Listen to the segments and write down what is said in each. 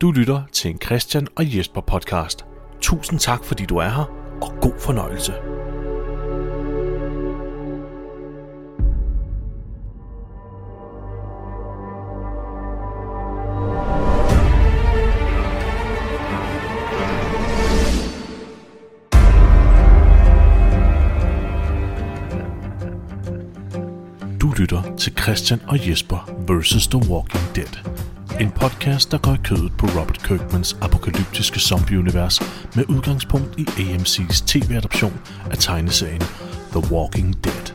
Du lytter til en Christian og Jesper podcast. Tusind tak, fordi du er her, og god fornøjelse. Du lytter til Christian og Jesper vs. The Walking Dead. En podcast, der går i kødet på Robert Kirkmans apokalyptiske zombieunivers med udgangspunkt i AMC's tv-adoption af tegneserien The Walking Dead.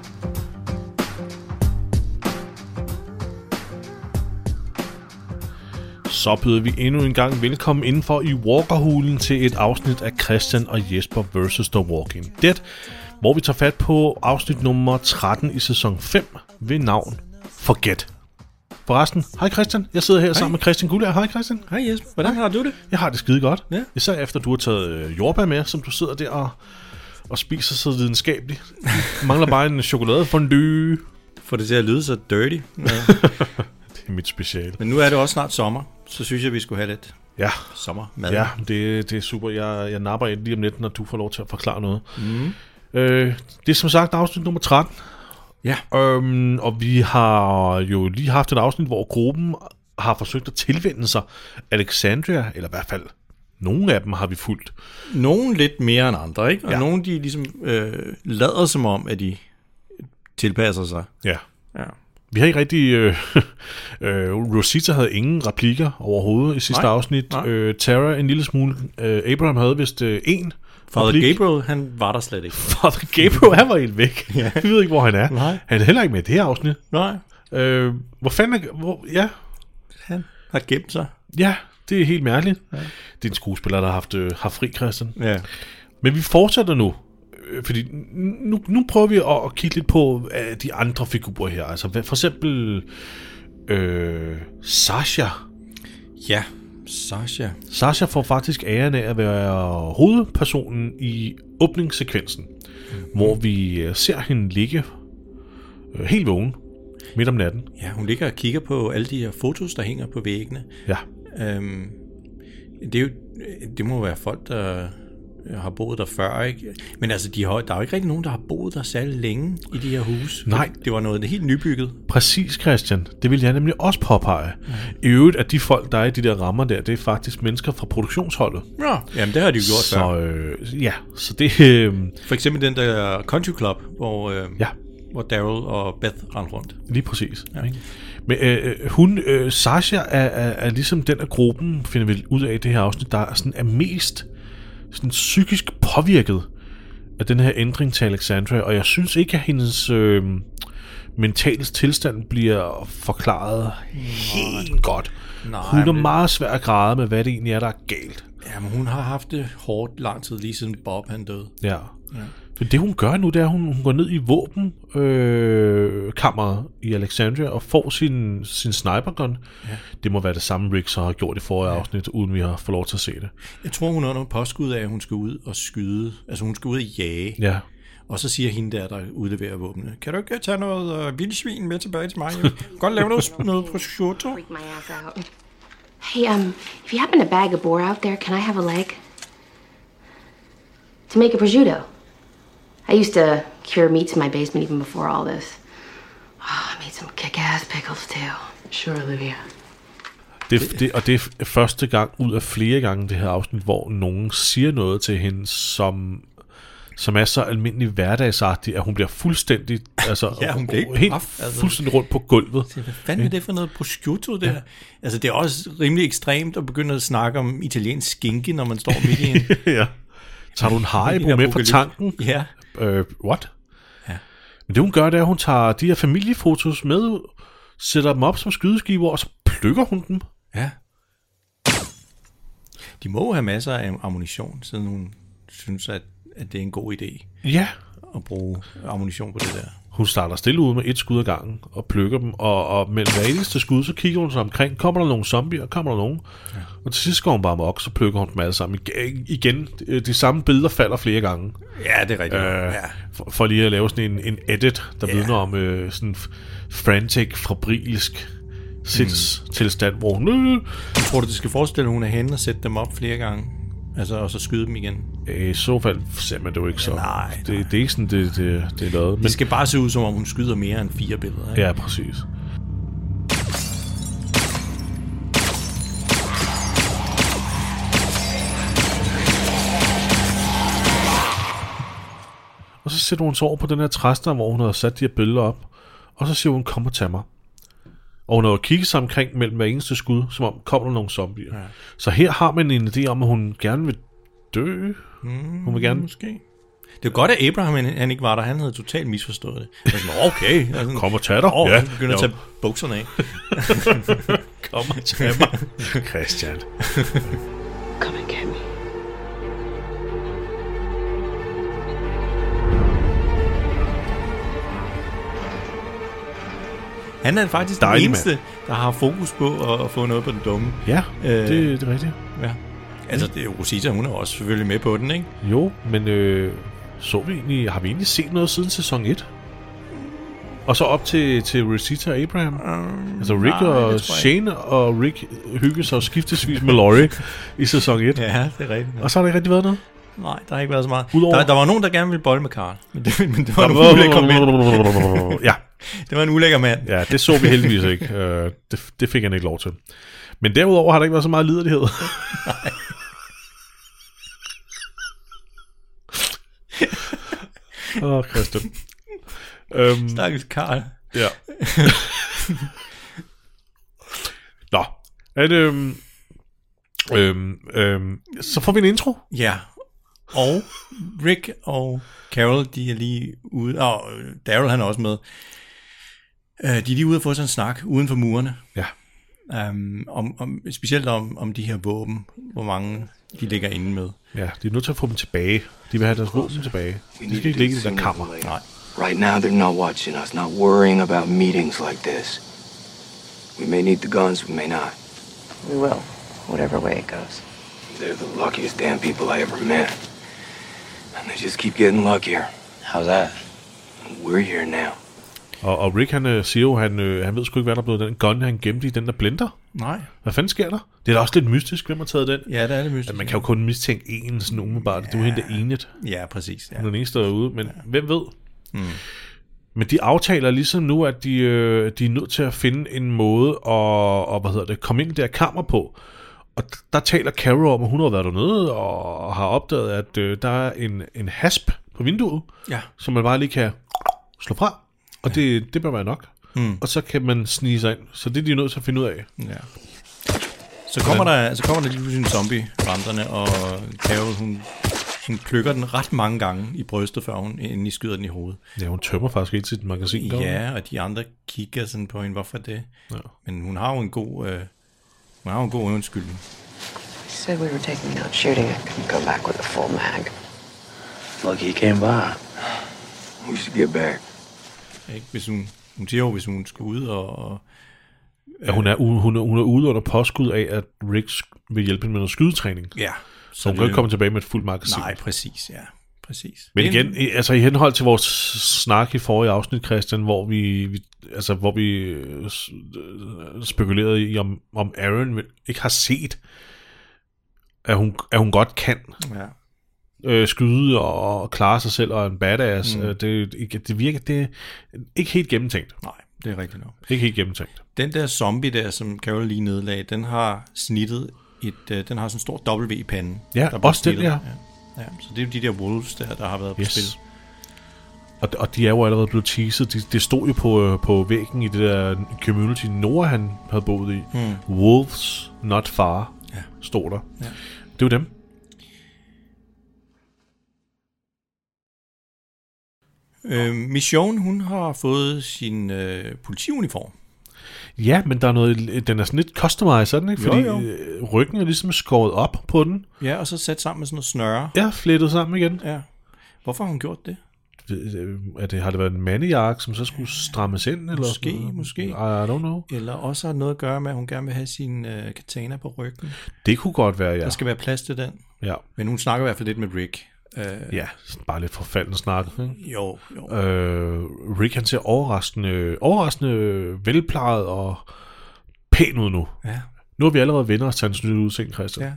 Så byder vi endnu en gang velkommen indenfor i Walkerhulen til et afsnit af Christian og Jesper vs. The Walking Dead, hvor vi tager fat på afsnit nummer 13 i sæson 5 ved navn Forget. Forresten, hej Christian, jeg sidder her hej. sammen med Christian Gullager. Hej Christian. Hej Jesper, hvordan har du det? Jeg har det skide godt. Ja. Især efter du har taget øh, jordbær med, som du sidder der og, og spiser så videnskabeligt. Mangler bare en chokoladefondue. Får det til at lyde så dirty. Ja. Det er mit speciale. Men nu er det også snart sommer, så synes jeg, vi skulle have lidt Ja, sommermad. ja det, det er super. Jeg, jeg napper ind lige om lidt, når du får lov til at forklare noget. Mm. Øh, det er som sagt afsnit nummer 13. Ja. Øhm, og vi har jo lige haft et afsnit, hvor gruppen har forsøgt at tilvende sig Alexandria, eller i hvert fald nogle af dem har vi fulgt. Nogle lidt mere end andre, ikke? Og Ja. nogle, de ligesom øh, lader som om, at de tilpasser sig. Ja. Ja. Vi har ikke rigtig... Øh, øh, Rosita havde ingen replikker overhovedet i sidste Nej, afsnit. nej. Øh, Tara en lille smule. Øh, Abraham havde vist øh, en Father replik. Gabriel, han var der slet ikke. Father Gabriel, han var helt væk. Ja. Vi ved ikke, hvor han er. Nej. Han er heller ikke med i det her afsnit. Nej, Øh, hvor fanden er... Hvor, ja, han har gemt sig. ja, det er helt mærkeligt. Ja. Det er en skuespiller, der har haft, øh, haft fri, Christian. Ja. Men vi fortsætter nu, øh, fordi nu, nu prøver vi at, at kigge lidt på øh, de andre figurer her. Altså for eksempel øh, Sasha. Ja, Sasha. Sasha får faktisk æren af at være hovedpersonen i åbningssekvensen, mm. hvor vi øh, ser hende ligge øh, helt vågen midt om natten. Ja, hun ligger og kigger på alle de her fotos, der hænger på væggene. Ja, Øhm, det, er jo, det må være folk, der har boet der før, ikke? Men altså, de har, der er jo ikke rigtig nogen, der har boet der særlig længe i de her huse. Nej. Det var noget helt nybygget. præcis Christian. Det vil jeg nemlig også påpege. Mm. I øvrigt, at de folk, der er i de der rammer der, det er faktisk mennesker fra produktionsholdet. Ja. Jamen, det har de jo gjort før. Så øh, ja, så det... Øh, For eksempel den der country club, hvor, øh, ja, hvor Daryl og Beth rendte rundt. lige præcis. Ja. Ikke? Men øh, hun, øh, Sasha er, er, er ligesom den af gruppen, finder vi ud af i det her afsnit, der er, sådan, er mest sådan psykisk påvirket af den her ændring til Alexandra, og jeg synes ikke, at hendes øh, mentale tilstand bliver forklaret helt godt. Nej, Hun er men- meget svær at græde med, hvad det egentlig er, der er galt. Ja, men hun har haft det hårdt lang tid, lige siden Bob han døde. Ja. Ja. Men det hun gør nu, det er, at hun, hun går ned i våbenkammeret øh, kammeret i Alexandria og får sin, sin snipergun. Ja. Det må være det samme, Rick så har gjort i forrige ja. afsnit, uden vi har fået lov til at se det. Jeg tror, hun er under påskud af, at hun skal ud og skyde. Altså, hun skal ud og jage. Ja, Og så siger hende der, der udleverer våbnene, kan du ikke tage noget øh, vildsvin med tilbage til mig? Jeg vil godt lave noget, noget prosciutto. Hey, um, if you happen to bag a boar out there, can I have a leg? To make a prosciutto. I used to cure meats in my basement even before all this. Oh, I made some kick-ass pickles too. Sure, Olivia. det, det, og det er første gang ud af flere gange det her afsnit, hvor nogen siger noget til hende, som som er så almindelig hverdagsagtig, at hun bliver fuldstændig, altså, Ja, hun bliver helt paf, altså. fuldstændig rundt på gulvet. Hvad fanden er det for noget prosciutto der? Ja. Altså, det er også rimelig ekstremt at begynde at snakke om italiensk skinke, når man står midt i en... ja. Tager du en Haribo med fra tanken? Ja. Øh, what? Ja. Men det hun gør, det er, at hun tager de her familiefotos med sætter dem op som skydeskiver, og så plukker hun dem. Ja. De må have masser af ammunition, siden hun synes, at, at det er en god idé Ja. at bruge ammunition på det der. Hun starter stille ud med et skud ad gangen og plukker dem, og, og mellem hver eneste skud, så kigger hun sig omkring. Kommer der nogle zombier? Kommer der nogen? Ja. Og til sidst går hun bare mok, så plukker hun dem alle sammen. Igen, igen de, de samme billeder falder flere gange. Ja, det er rigtigt. Øh, ja. for, for lige at lave sådan en, en edit, der Ja. vidner om øh, sådan frantic, fabrilsk sindstilstand, hvor hun... Øh, Tror du, det skal forestille, at hun er henne og sætte dem op flere gange? Altså, og så skyde dem igen? øh, I så fald ser man det jo ikke så. Nej, det, det er ikke sådan, det, det, det er lavet. Men, Det skal bare se ud, som om hun skyder mere end fire billeder. Ikke? Ja, præcis. Og så sætter hun sig over på den her træstam, hvor hun har sat de her billeder op. Og så siger hun, kom og tag mig. Og hun har jo kigget sig omkring mellem hver eneste skud, som om kommer der nogle zombier. Ja. Så her har man en idé om, at hun gerne vil dø. Mm, hun vil gerne... Måske. Det er godt, at Abraham han, han ikke var der. Han havde totalt misforstået det. Jeg var sådan, okay. Sådan, Kom og tag dig. Åh, Ja, begynder at tage bukserne af. Kom og tag mig. Christian. Come and Han er faktisk Dejlig den mand. eneste, der har fokus på at, få noget på den dumme. Ja, Øh. det, det er rigtigt. Ja. Altså, det er Rosita, hun er også selvfølgelig med på den, ikke? Jo, men øh, så vi egentlig, har vi egentlig set noget siden sæson 1? Og så op til, til Rosita og Abraham. Um, altså Rick nej, og Shane og Rick hygger sig skiftesvis med Laurie i sæson 1. Ja, det er rigtigt. Og så har der ikke rigtig været noget. Nej, der har ikke været så meget. Udover- Der, der var nogen, der gerne ville bolle med Karl. Men det, men det var en ulækker mand. ja, Det var en ulækker mand. ja, det så vi heldigvis ikke. Øh, det, det fik han ikke lov til. Men derudover har der ikke været så meget liderlighed. Åh, oh, Christian. Øhm, Stakkels Karl. Ja. Nå. At, øhm, øhm, øhm, så får vi en intro. Ja. Og Rick og Carol, de er lige ude. Og øh, Daryl, han er også med. Øh, De er lige ude og få sig en snak uden for murene. Ja. Um, om, om, specielt om, om de her våben, hvor mange de ligger inde med. Ja, de er nødt til at få dem tilbage. De vil have deres våben tilbage. De skal ikke ligge i der kammer. Nej. Right now, they're not watching us, not worrying about meetings like this. We may need the guns, we may not. We will, whatever way it goes. They're the luckiest damn people I ever met. And they just keep getting luckier. How's that? We're here now. Og, og Rick, han øh, siger jo, han, øh, han ved sgu ikke, hvad der er blevet den gun, han gemte i den der blender. Nej. Hvad fanden sker der? Det er da også lidt mystisk, hvem har taget den. Ja, det er det mystisk. At man kan jo kun mistænke en sådan umiddelbart. Det er jo hende der enigt. Ja, præcis. Ja. Hun er den eneste derude, men ja. hvem ved? Mm. Men de aftaler ligesom nu, at de, øh, de er nødt til at finde en måde at, og, hvad hedder det, komme ind i det her kammer på. Og der taler Carol om, at hun har været dernede og har opdaget, at øh, der er en, en hasp på vinduet, Ja. som man bare lige kan slå fra. Og ja. det, det bør være nok. Mm. Og så kan man snige sig ind. Så det er de nødt til at finde ud af. Ja. Så kommer, der, så kommer der lige pludselig en zombie vandrende, og Carol, hun, hun plukker den ret mange gange i brystet, før hun endelig skyder den i hovedet. Ja, hun tømmer faktisk ikke sit magasin. Ja, og de andre kigger sådan på hende, hvorfor det? Ja. Men hun har jo en god, øh, hun har en god undskyldning. Said we were taking out shooting. I couldn't go back with a full mag. Lucky he came by. We should get back. Ikke? Hvis hun, hun siger jo, hvis hun skal ud og... og Ja, hun, er, hun, er, hun er ude under påskud af, at Rick vil hjælpe hende med noget skydetræning. ja, Så hun kan ikke komme tilbage med et fuldt magasin. Nej, præcis, ja. Præcis. Men igen, i- altså i henhold til vores snak i forrige afsnit, Christian, hvor vi, vi altså hvor vi øh, øh, spekulerede i, om, om Aaron ikke har set, at hun, at hun godt kan Ja. øh, skyde og, og klare sig selv og en badass. Mm. Det, det, det virker, det ikke helt gennemtænkt. Nej, det er rigtigt nok. Ikke helt gennemtænkt. Den der zombie der, som Carol lige nedlagde, den har snittet et, øh, den har sådan en stor W i panden. Ja, også den, snittet. ja. ja. Ja, så det er jo de der wolves der, der har været på Yes. spil. Og, og de er jo allerede blevet teaset. Det de stod jo på, øh, på væggen i det der community, Nora han havde boet i. Mm. Wolves not far, Ja. stod der. Ja. Det er jo dem. Øh, Mission, hun har fået sin øh, politiuniform. Ja, men der er noget, den er sådan lidt customized, den ikke? Jo, Fordi jo. øh, ryggen er ligesom skåret op på den. Ja, og så sat sammen med sådan noget snøre. Ja, flettet sammen igen. Ja. Hvorfor har hun gjort det? Øh, Er det, har det været en mandejakke, som så skulle strammes ind? Eller Måske, sådan måske. I don't know. Eller også har noget at gøre med, at hun gerne vil have sin øh, katana på ryggen. Det kunne godt være, ja. Der skal være plads til den. Ja, Men hun snakker i hvert fald lidt med Rick. Øh, ja bare lidt forfaldende snak. Ikke? Jo, jo. Øh, Rick han ser overraskende, overraskende velplejet og pæn ud nu. Ja. Nu har vi allerede venner os til hans nye udseende, Christian. Ja.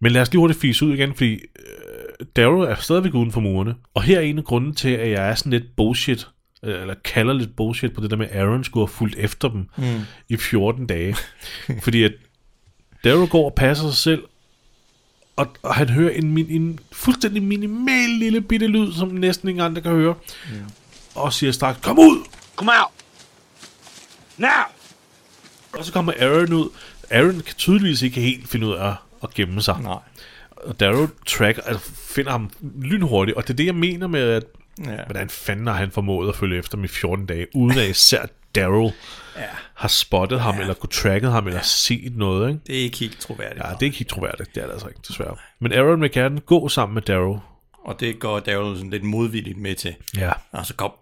Men lad os lige hurtigt fise ud igen, fordi øh, Daryl er stadigvæk uden for murene. Og her er en af grunden til, at jeg er sådan lidt bullshit, øh, eller kalder lidt bullshit på det der med, at Aaron skulle have fulgt efter dem mm. i 14 dage. fordi at Daryl går og passer sig selv, og, og han hører en, min, en fuldstændig minimal lille bitte lyd, som næsten ingen andre kan høre. Mm. Og siger straks, kom ud! Come out! Now! Og så kommer Aaron ud. Aaron kan tydeligvis ikke helt finde ud af at gemme sig. Nej. Og Daryl tracker, altså finder ham lynhurtigt, og det er det, jeg mener med, at Ja. hvordan fanden har han formået at følge efter i 14 dage, uden at især Daryl ja. har spottet ham, eller kunne tracket ham, eller set noget, ikke? Det er ikke helt troværdigt. Ja, det er ikke helt troværdigt, det er det altså ikke, desværre. Men Aaron vil gerne gå sammen med Daryl. Og det går Daryl sådan lidt modvilligt med til. Ja. Og så kom.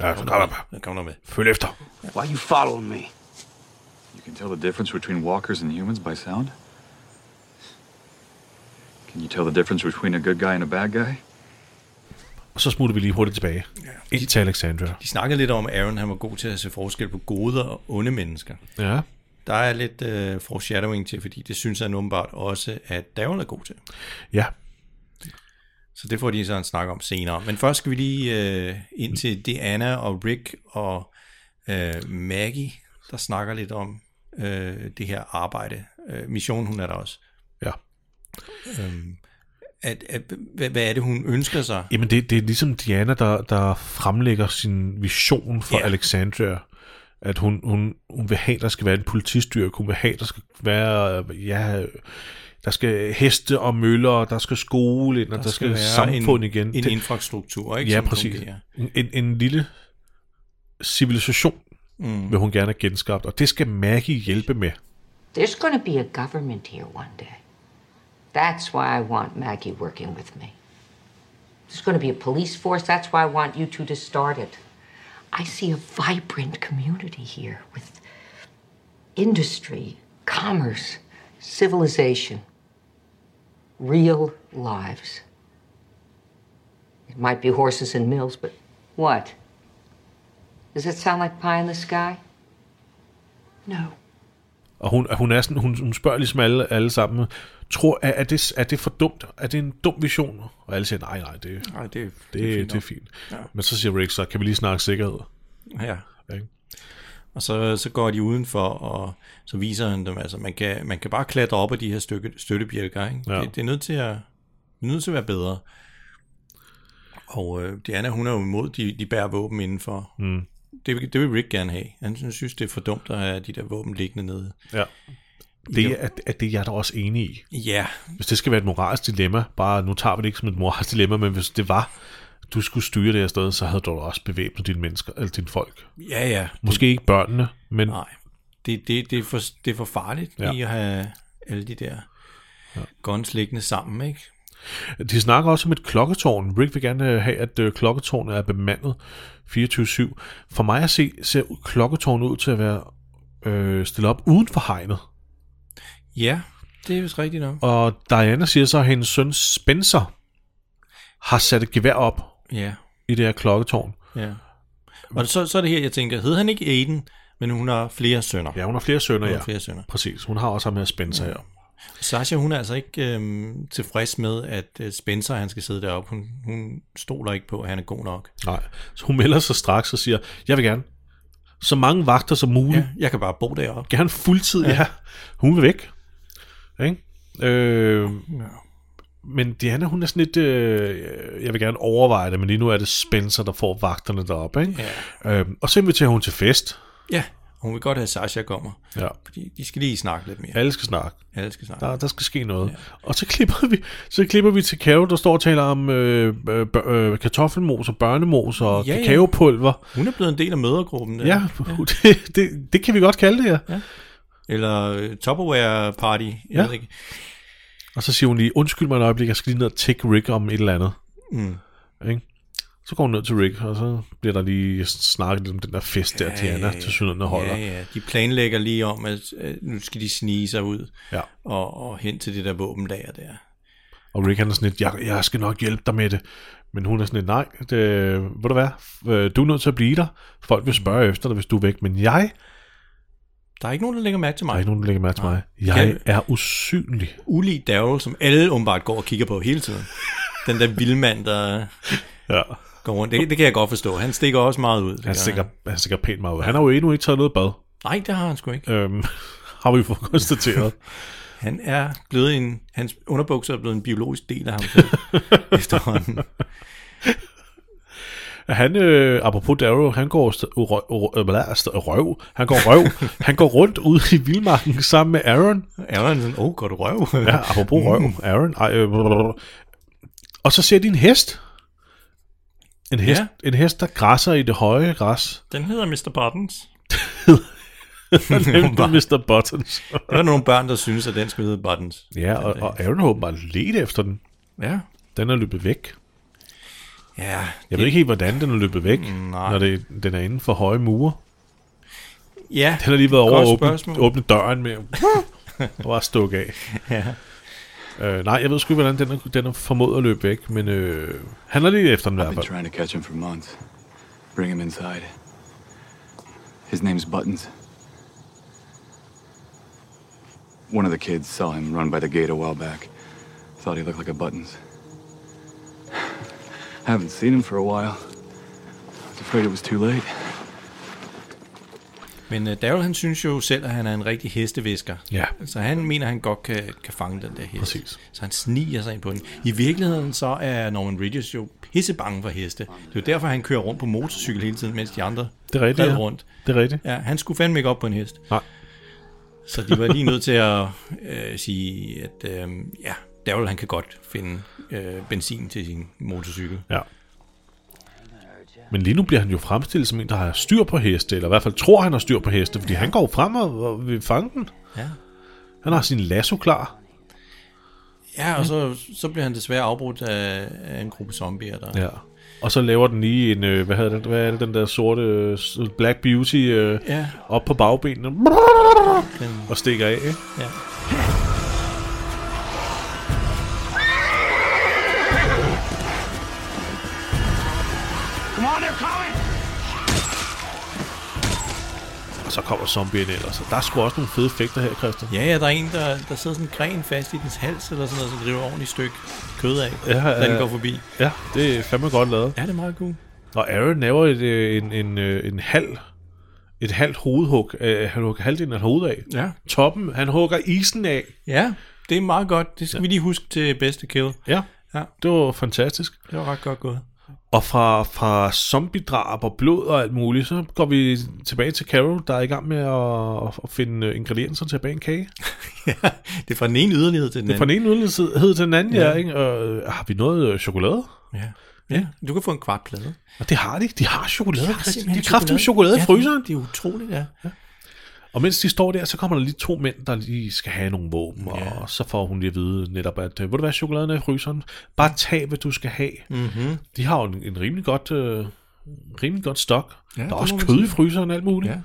Ja, så kom der Så kom der med. Følg efter. Why you following me? You can tell the difference between walkers and humans by sound? Can you tell the difference between a good guy and a bad guy? Og så smutter vi lige hurtigt tilbage. Ind til Alexandria. De snakkede lidt om, at Aaron han var god til at se forskel på gode og onde mennesker. Ja. Der er lidt uh, foreshadowing til, fordi det synes han åbenbart også, at Daryl er god til. Ja. Så det får de så en snak om senere. Men først skal vi lige uh, ind til Diana og Rick og uh, Maggie, der snakker lidt om uh, det her arbejde. Uh, mission, hun er der også. Ja. Um, at, at, hvad, hvad er det, hun ønsker sig? Jamen, det, det er ligesom Diana, der, der fremlægger sin vision for Ja. Alexandria. At hun, hun, hun vil have, der skal være en politistyrke. Hun vil have, der skal være, ja, der skal heste og møller, og der skal skole ind, og der, der skal, skal samfund en, igen. En Det- infrastruktur, ikke? ja, præcis. En, en, lille civilisation mm. vil hun gerne have genskabt, og det skal Maggie hjælpe med. There's to be a government here one day. That's why I want Maggie working with me. There's going to be a police force. That's why I want you two to start it. I see a vibrant community here with industry, commerce, civilization, real lives. It might be horses and mills, but what? Does that sound like pie in the sky? No. Og hun, hun, er sådan, hun, hun spørger ligesom alle, alle sammen, tror, er, er, det, er det for dumt? Er det en dum vision? Og alle siger, nej, nej, det, Nej, det, det, det, er fint det er fint. Ja. Men så siger Rick så, kan vi lige snakke sikkerhed? Ja. Ikke? Og så, så går de udenfor, og så viser han dem, altså man kan, man kan bare klatre op af de her stykke, støttebjælker, ikke? Ja. Det, det, er nødt til at, det er nødt til at være bedre. Og øh, Diana, hun er jo imod, de, de bærer våben indenfor. Mm. Det, det vil Rick gerne have. Han synes, det er for dumt at have de der våben liggende nede. Ja. Det er, er det, jeg er da også enig i. Ja, Hvis det skal være et moralsk dilemma, bare nu tager vi det ikke som et moralsk dilemma, men hvis det var, du skulle styre det her sted, så havde du da også bevæbnet dine mennesker, eller dine folk. ja, ja. Måske ikke børnene, men Nej, det, det, det, er, for, det er for farligt ja. Ja. lige at have alle de der ja. guns liggende sammen, ikke? de snakker også om et klokketårn. Rick vil gerne øh, have, at øh, klokketårnet er bemandet 24-7. For mig at se, ser klokketårnet ud til at være øh, stillet op uden for hegnet. Ja, det er vist rigtigt nok. Og Diana siger så, at hendes søn Spencer har sat et gevær op Ja, i det her klokketårn. ja. Og så, så er det her, jeg tænker, hed han ikke Aiden, men hun har flere sønner. Ja, hun har flere sønner, Hun ja. flere sønner. Præcis. Hun har også ham her Spencer her. Sasha, hun er altså ikke øhm, tilfreds med, at øh, Spencer han skal sidde deroppe. Hun, hun stoler ikke på, at han er god nok. Nej. Så hun melder sig straks og siger, jeg vil gerne så mange vagter som muligt. Ja, jeg kan bare bo deroppe. Gerne fuldtid, ja. ja. Hun vil væk. Ikke? Øh, men Diana, hun er sådan lidt, øh, jeg vil gerne overveje det, men lige nu er det Spencer, der får vagterne deroppe. Ikke? Ja. Øh, og så inviterer hun til fest. Ja, hun vil godt have, at Sasha kommer. Ja. Fordi de skal lige snakke lidt mere. Alle skal snakke. Alle skal snakke. Der, der skal ske noget. Ja. Og så klipper vi så klipper vi til Carol, der står og taler om øh, øh, øh, kartoffelmos og børnemos og Ja, ja, ja. kakaopulver. Hun er blevet en del af mødergruppen. Der. Ja, ja. Det, det, det kan vi godt kalde det her. Ja. Eller øh, Tupperware Party. Jeg Ja. ved ikke. Og så siger hun lige, undskyld mig et øjeblik, jeg skal lige ned og tække Rick om et eller andet. Mm. Ikke? Så går hun ned til Rick, og så bliver der lige snakket lidt om den der fest der, Diana til synligheden holder. Ja, ja. De planlægger lige om, at nu skal de snige sig ud Ja. og, og hen til det der våbenlager der. Og Rick han er sådan lidt, jeg, jeg skal nok hjælpe dig med det. Men hun er sådan lidt, nej, det, ved du hvad, øh, du er nødt til at blive der. Folk vil spørge efter dig, hvis du er væk. Men jeg Der er ikke nogen, der lægger mærke til Der er mig. ikke nogen, der lægger mærke til mig. Jeg er usynlig. Ulig Daryl, som alle åbenbart går og kigger på hele tiden. Den der vildmand, der Ja. går rundt. Det, det kan jeg godt forstå. Han stikker også meget ud. Han stikker, han stikker pænt meget ud. Han har jo endnu ikke taget noget bad. Nej, det har han sgu ikke. Øhm, har vi fået konstateret. Han er blevet en, hans underbukser er blevet en biologisk del af ham selv. efterhånden. Han, øh, apropos Darrow, han går st- røv, han går røv, han går rundt ude i vildmarken sammen med Aaron. Aaron er sådan, åh, oh, godt røv. Ja, apropos røv, Aaron. Ej, øh, og så ser de en hest. En hest, Ja. en hest, der græsser i det høje græs. Den hedder Mr. Buttons. Nemlig Mr. Buttons. Der er nogle børn, der synes, at den skal hedde Buttons. ja, og, og Aaron har åbenbart let efter den. Ja. Den er løbet væk. Ja, Jeg ved ikke helt, hvordan den er løbet væk, Nej. når det, den er inden for høje mure. ja. Den har lige været over at åbne, åbne døren med og bare stukke af. ja. Øh, nej, jeg ved sgu ikke, hvordan den er, den er formået at løbe væk, men øh, han er lige efter den i hvert fald. trying to catch him for months. Bring him inside. His name's Buttons. One of the kids saw him run by the gate a while back. Thought he looked like a Buttons. Haven't seen him for a while. I was afraid it was too late. Men uh, Daryl, han synes jo selv, at han er en rigtig hestevisker. Ja. Så han mener, at han godt kan, kan fange den der hest. Præcis. Så han sniger sig ind på den. I virkeligheden så er Norman Reedus jo pisse bange for heste. Det er jo derfor, han kører rundt på motorcykel hele tiden, mens de andre Det er rigtigt, ja. rundt. Det er rigtigt. Ja, han skulle fandme ikke op på en hest. Nej. Så de var lige nødt til at øh, sige, at øh, ja, Daryl han kan godt finde øh, benzin til sin motorcykel. Ja. Men lige nu bliver han jo fremstillet som en, der har styr på heste, eller i hvert fald tror, han har styr på heste, fordi ja. han går frem og, vil fange den. Ja. Han har sin lasso klar. Ja, og så, så bliver han desværre afbrudt af, af en gruppe zombier, der... Ja. Og så laver den lige en, øh, hvad, hedder det, hvad er det, den der sorte øh, Black Beauty øh, Ja. op på bagbenene. Og stikker af, ikke? ja. Så kommer zombien ellers. Der er sgu også nogle fede effekter her, Christian. Ja, ja, der er en, der, der sidder sådan en gren fast i dens hals, eller sådan noget, som driver ordentligt stykke kød af, Ja, da den ja. går forbi. Ja, det er fandme godt lavet. Ja, det er meget cool. Og Aaron laver et, øh, en, en, øh, en halv et halvt hovedhug. Øh, han hugger halvdelen af hovedet af. Ja. Toppen, han hugger isen af. Ja, det er meget godt. Det skal ja. vi lige huske til bedste kill. Ja, Ja, det var fantastisk. det var ret godt gået. Og fra, fra zombiedrab og blod og alt muligt, så går vi tilbage til Carol, der er i gang med at, at finde øh, ingredienser til at bage en kage. ja, det er fra den ene yderlighed til den Det er fra anden. den ene yderlighed til den anden, ja. Ja. ikke? Og, øh, har vi noget øh, chokolade? Ja. ja, du kan få en kvart plade. Og det har de. De har chokolade. De simpelthen har kraftigt chokolade i fryseren. Det er utroligt, ja. ja. Og mens de står der, så kommer der lige to mænd, der lige skal have nogle våben, Ja. og så får hun lige at vide netop, at øh, ved du hvad, chokoladen i fryseren? Bare tag, hvad du skal have. Mm-hmm. De har jo en, en rimelig godt, øh, rimelig godt stok. Ja, der er også kød i fryseren og alt muligt. Ja.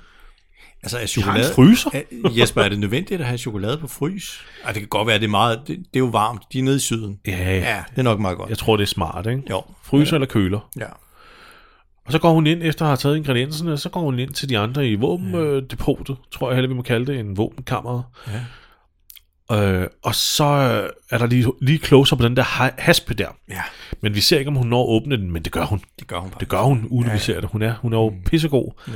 Altså er De chokolade... en fryser. Er, Jesper, er det nødvendigt at have chokolade på frys? Ej, det kan godt være, det er meget... Det, det er jo varmt. De er nede i syden. Ja, ja. Ja, det er nok meget godt. Jeg tror, det er smart, ikke? Jo. Fryser eller køler. Ja. Og så går hun ind, efter at have taget ingredienserne, så går hun ind til de andre i våbendepotet, tror jeg heller, vi må kalde det, en våbenkammer. Ja. Øh, og så er der lige, lige closer på den der ha- haspe der. Ja, Men vi ser ikke, om hun når at åbne den, men det gør hun. det gør hun bare. Det gør hun, uden ja, vi ser det. Hun er, hun er jo pissegod. Ja.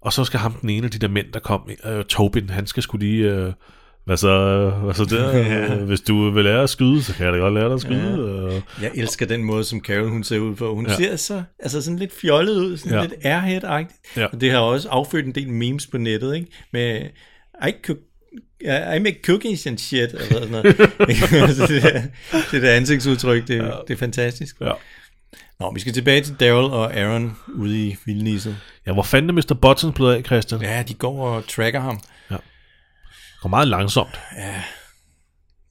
Og så skal ham, den ene af de der mænd, der kom, øh, Tobin, han skal skulle lige... Øh, hvad så, hvad så der? ja. Hvis du vil lære at skyde, så kan jeg da godt lære dig at skyde. Ja. Jeg elsker den måde, som Carol hun ser ud på. Hun Ja. ja. ser så, altså sådan lidt fjollet ud, sådan Ja. ja. lidt airhead-agtigt. Ja. Og det har også affødt en del memes på nettet, ikke? Med, I, cook, I make cookies and shit, eller sådan noget. Så det, der, det der ansigtsudtryk, det, ja. det er fantastisk. Ja. Nå, vi skal tilbage til Daryl og Aaron ude i vildnisset. ja, hvor fanden er Mr. Buttons blevet af, Christian? Ja. Ja, de går og tracker ham. Går meget langsomt.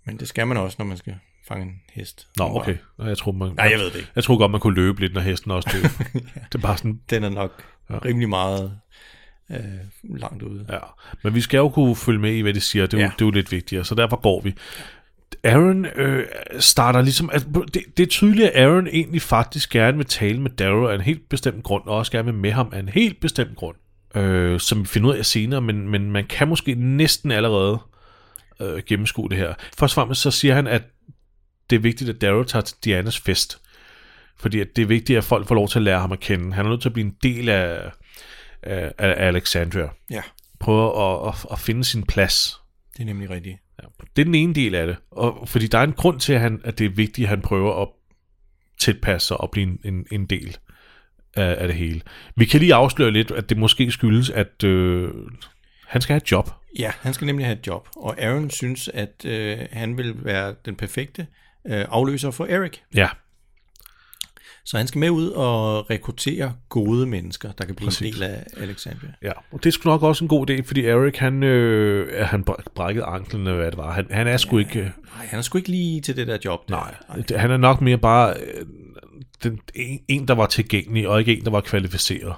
Men det skal man også, når man skal fange en hest. Nå, okay. Nå, Jeg tror, man, Nej, jeg ved det ikke. Jeg tror godt, man kunne løbe lidt, når hesten også løb. Det er bare sådan, Den er nok ja. rimelig meget øh, langt ude. ja. Men vi skal jo kunne følge med i, hvad de siger. Det er, ja. Ja. jo, det er jo lidt vigtigere, så derfor går vi. Aaron øh, starter ligesom... Altså, det, det er tydeligt, at Aaron egentlig faktisk gerne vil tale med Darrow af en helt bestemt grund, og også gerne vil med ham af en helt bestemt grund. Øh, som vi finder ud af senere, men, men man kan måske næsten allerede øh, gennemskue det her. Først og fremmest så siger han, at det er vigtigt, at Daryl tager til Dianas fest. Fordi at det er vigtigt, at folk får lov til at lære ham at kende. Han er nødt til at blive en del af, af, af Alexandria. Ja, Prøve at, at, at finde sin plads. det er nemlig rigtigt. Ja. Det er den ene del af det. Og, fordi der er en grund til, at, han, at det er vigtigt, at han prøver at tilpasse sig og blive en, en, en del af, af det hele. Vi kan lige afsløre lidt, at det måske skyldes, at øh, han skal have et job. Ja, han skal nemlig have et job, og Aaron synes, at øh, han vil være den perfekte øh, afløser for Eric. Ja, Så han skal med ud og rekruttere gode mennesker, der kan blive Præcis. en del af Alexandria. ja. Og det er sgu nok også en god idé, fordi Eric, han, øh, han br- brækkede anklen, eller hvad det var. Han, han er sgu ikke... Øh, Nej, han er sgu ikke lige til det der job. Der. nej, det- han er nok mere bare øh, den, en, en, der var tilgængelig, og ikke en, der var kvalificeret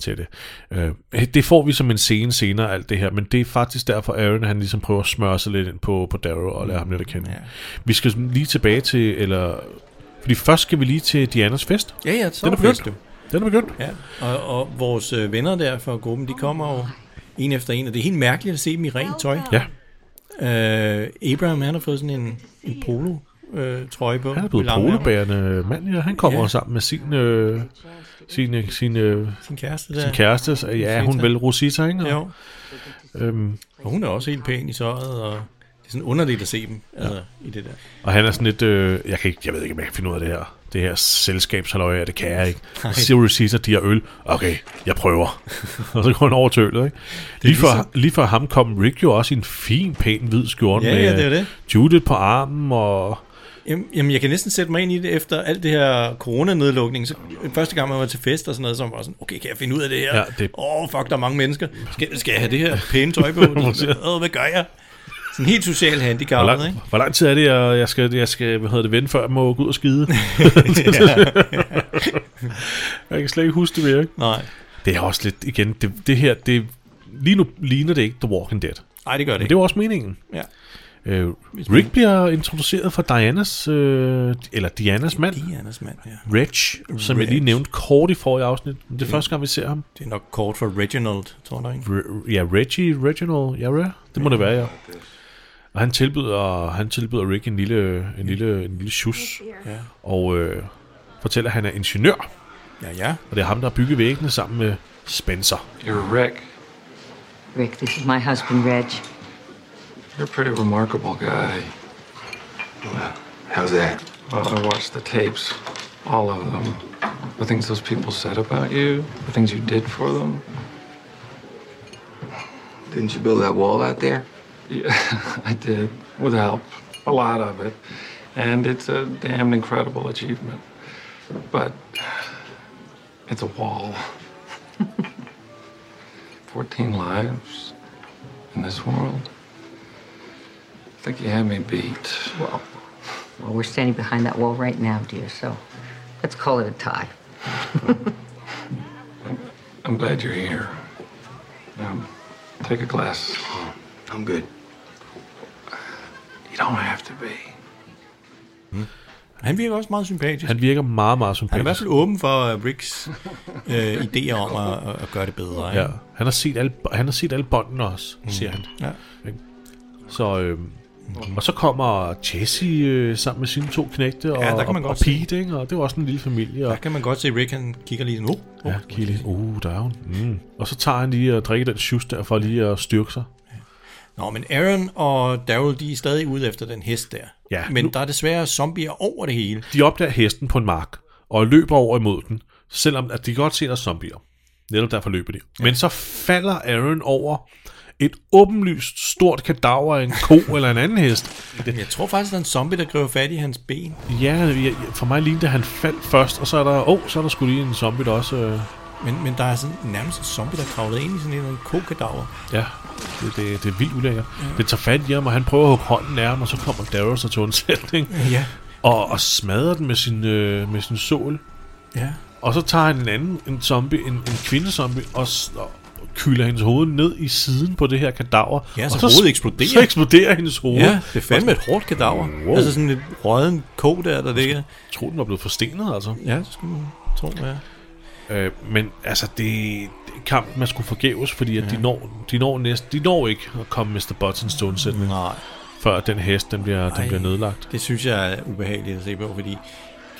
til det. Øh, det får vi som en scene senere, alt det her, men det er faktisk derfor, Aaron han ligesom prøver at smøre sig lidt ind på, på Daryl og lære ham lidt at kende. Ja. Vi skal lige tilbage til, eller... Fordi først skal vi lige til Dianas fest. Ja, ja, så Den er fest, begyndt. du. Den er begyndt. Ja, og, og vores øh, venner der fra gruppen, de kommer jo en efter en, og det er helt mærkeligt at se dem i rent tøj. Ja, Øh, Abraham, han har fået sådan en, en polo øh, trøje på. han er blevet polebærende mand, ja. Han kommer Ja. ja. sammen med sin, øh, sin, øh, sin, øh, Sin kæreste der. sin kæreste. Ja, hun vel Rosita, ikke? Jo. Øhm, Og hun er også helt pæn i tøjet, og det er sådan underligt at se dem altså, i det der. og han er sådan lidt... Øh, jeg, kan ikke, jeg ved ikke, om jeg kan finde ud af det her. Det her selskabshalløj, det kan jeg ikke. Så siger Rosita, de har øl. Okay, jeg prøver. og så går han over til øllet, ikke? Lige ligesom- lige før ham kom Rick jo også i en fin, pæn hvid skjorte Ja, med ja, det det. Judith på armen og... Jamen, jeg kan næsten sætte mig ind i det efter alt det her coronanedlukning. Så første gang, man var til fest og sådan noget, så var sådan, okay, kan jeg finde ud af det her? Ja, Åh, det- oh, fuck, der er mange mennesker. Skal, skal jeg have det her pæne tøj på? Åh, hvad gør jeg? Sådan helt social Hvor handicappet, lang, ikke? hvor lang tid er det, jeg, jeg skal, jeg skal hvad hedder det, vente, før jeg må gå ud og skide? jeg kan slet ikke huske det mere, ikke? Nej, Det er også lidt, igen, det, det her, det, lige nu ligner det ikke The Walking Dead. nej, det gør det Men ikke. det var også meningen. Ja. Øh, Rick bliver introduceret for Dianas, øh, eller Dianas mand, Dianas mand, ja. Reg, som jeg lige Reg. nævnte kort i forrige afsnit. Det er første gang, vi ser ham. Det er nok kort for Reginald, tror jeg, ikke? Re- ja, Reggie, Reginald, ja, Re- det må det være, ja. Og han tilbyder, han tilbyder Rick en lille, en lille, en lille shus, Ja. og øh, fortæller, at han er ingeniør, Ja, ja. og det er ham, der har bygget væggene sammen med Spencer. You're Rick. Rick, this is my husband, Reg. You're a pretty remarkable guy. Well, how's that? Well, I watched the tapes, all of them. The things those people said about you, the things you did for them. Didn't you build that wall out there? Yeah, I did, with help, a lot of it. And it's a damn incredible achievement. But it's a wall. 14 lives in this world. I think you had me beat. Well, well, we're standing behind that wall right now, dear, so let's call it a tie. I'm glad you're here. Um, take a glass. I'm good. You don't have to be. Han virker også meget sympatisk. Han, virker meget, meget han er i hvert sympatisk. fald åben for uh, Ricks øh, idéer om at, at gøre det bedre. Ikke? Ja, han har set alle, han har set alle båndene også, siger han. Ja. Så, øh, og så kommer Jesse øh, sammen med sine to knægte og, Ja, der kan man og, godt og Pete, ikke? og det var også en lille familie. Og, Der kan man godt se, at Rick han kigger lige nu. Oh, ja, kigge lige, uh, der er hun. Mm. Og så tager han lige og drikker den shoes der, for lige at styrke sig. Nå, men Aaron og Daryl, de er stadig ude efter den hest der. Ja, men nu- der er desværre zombier over det hele. De opdager hesten på en mark, og løber over imod den, selvom at de godt ser, der er zombier. Netop derfor løber de. Ja. Men så falder Aaron over et åbenlyst stort kadaver af en ko eller en anden hest. Jeg tror faktisk, der er en zombie, der griber fat i hans ben. Ja, for mig lignede det, at han faldt først, og så er der, oh, så er der sgu lige en zombie, der også... Øh, Men, men der er sådan nærmest en zombie, der kravler ind i sådan en kokadaver. ja, det, det, det er vildt ulækkert. Ja. Det tager fat i ham, og han prøver at hugge hånden af ham, og så kommer Daryl så til undsætning. Ja. Og, og smadrer den med sin, øh, med sin sål. Ja. Og så tager han en anden en zombie, en, en kvindezombie, og, og kylder hendes hoved ned i siden på det her kadaver. Ja, og så hovedet eksploderer. Så eksploderer hendes hoved. Ja, det er fandme et hårdt kadaver. Wow. Altså sådan et råden ko der, der ligger. Jeg tror, den var blevet forstenet, altså. Ja, det skulle man tro, ja. Øh, men altså, det, kampen er sgu forgæves, fordi at ja. de, når, de, når næsten, de når ikke at komme Mr. Buttons til undsætning, Nej, før den hest den bliver, den Ej. bliver nedlagt. det synes jeg er ubehageligt at se på, fordi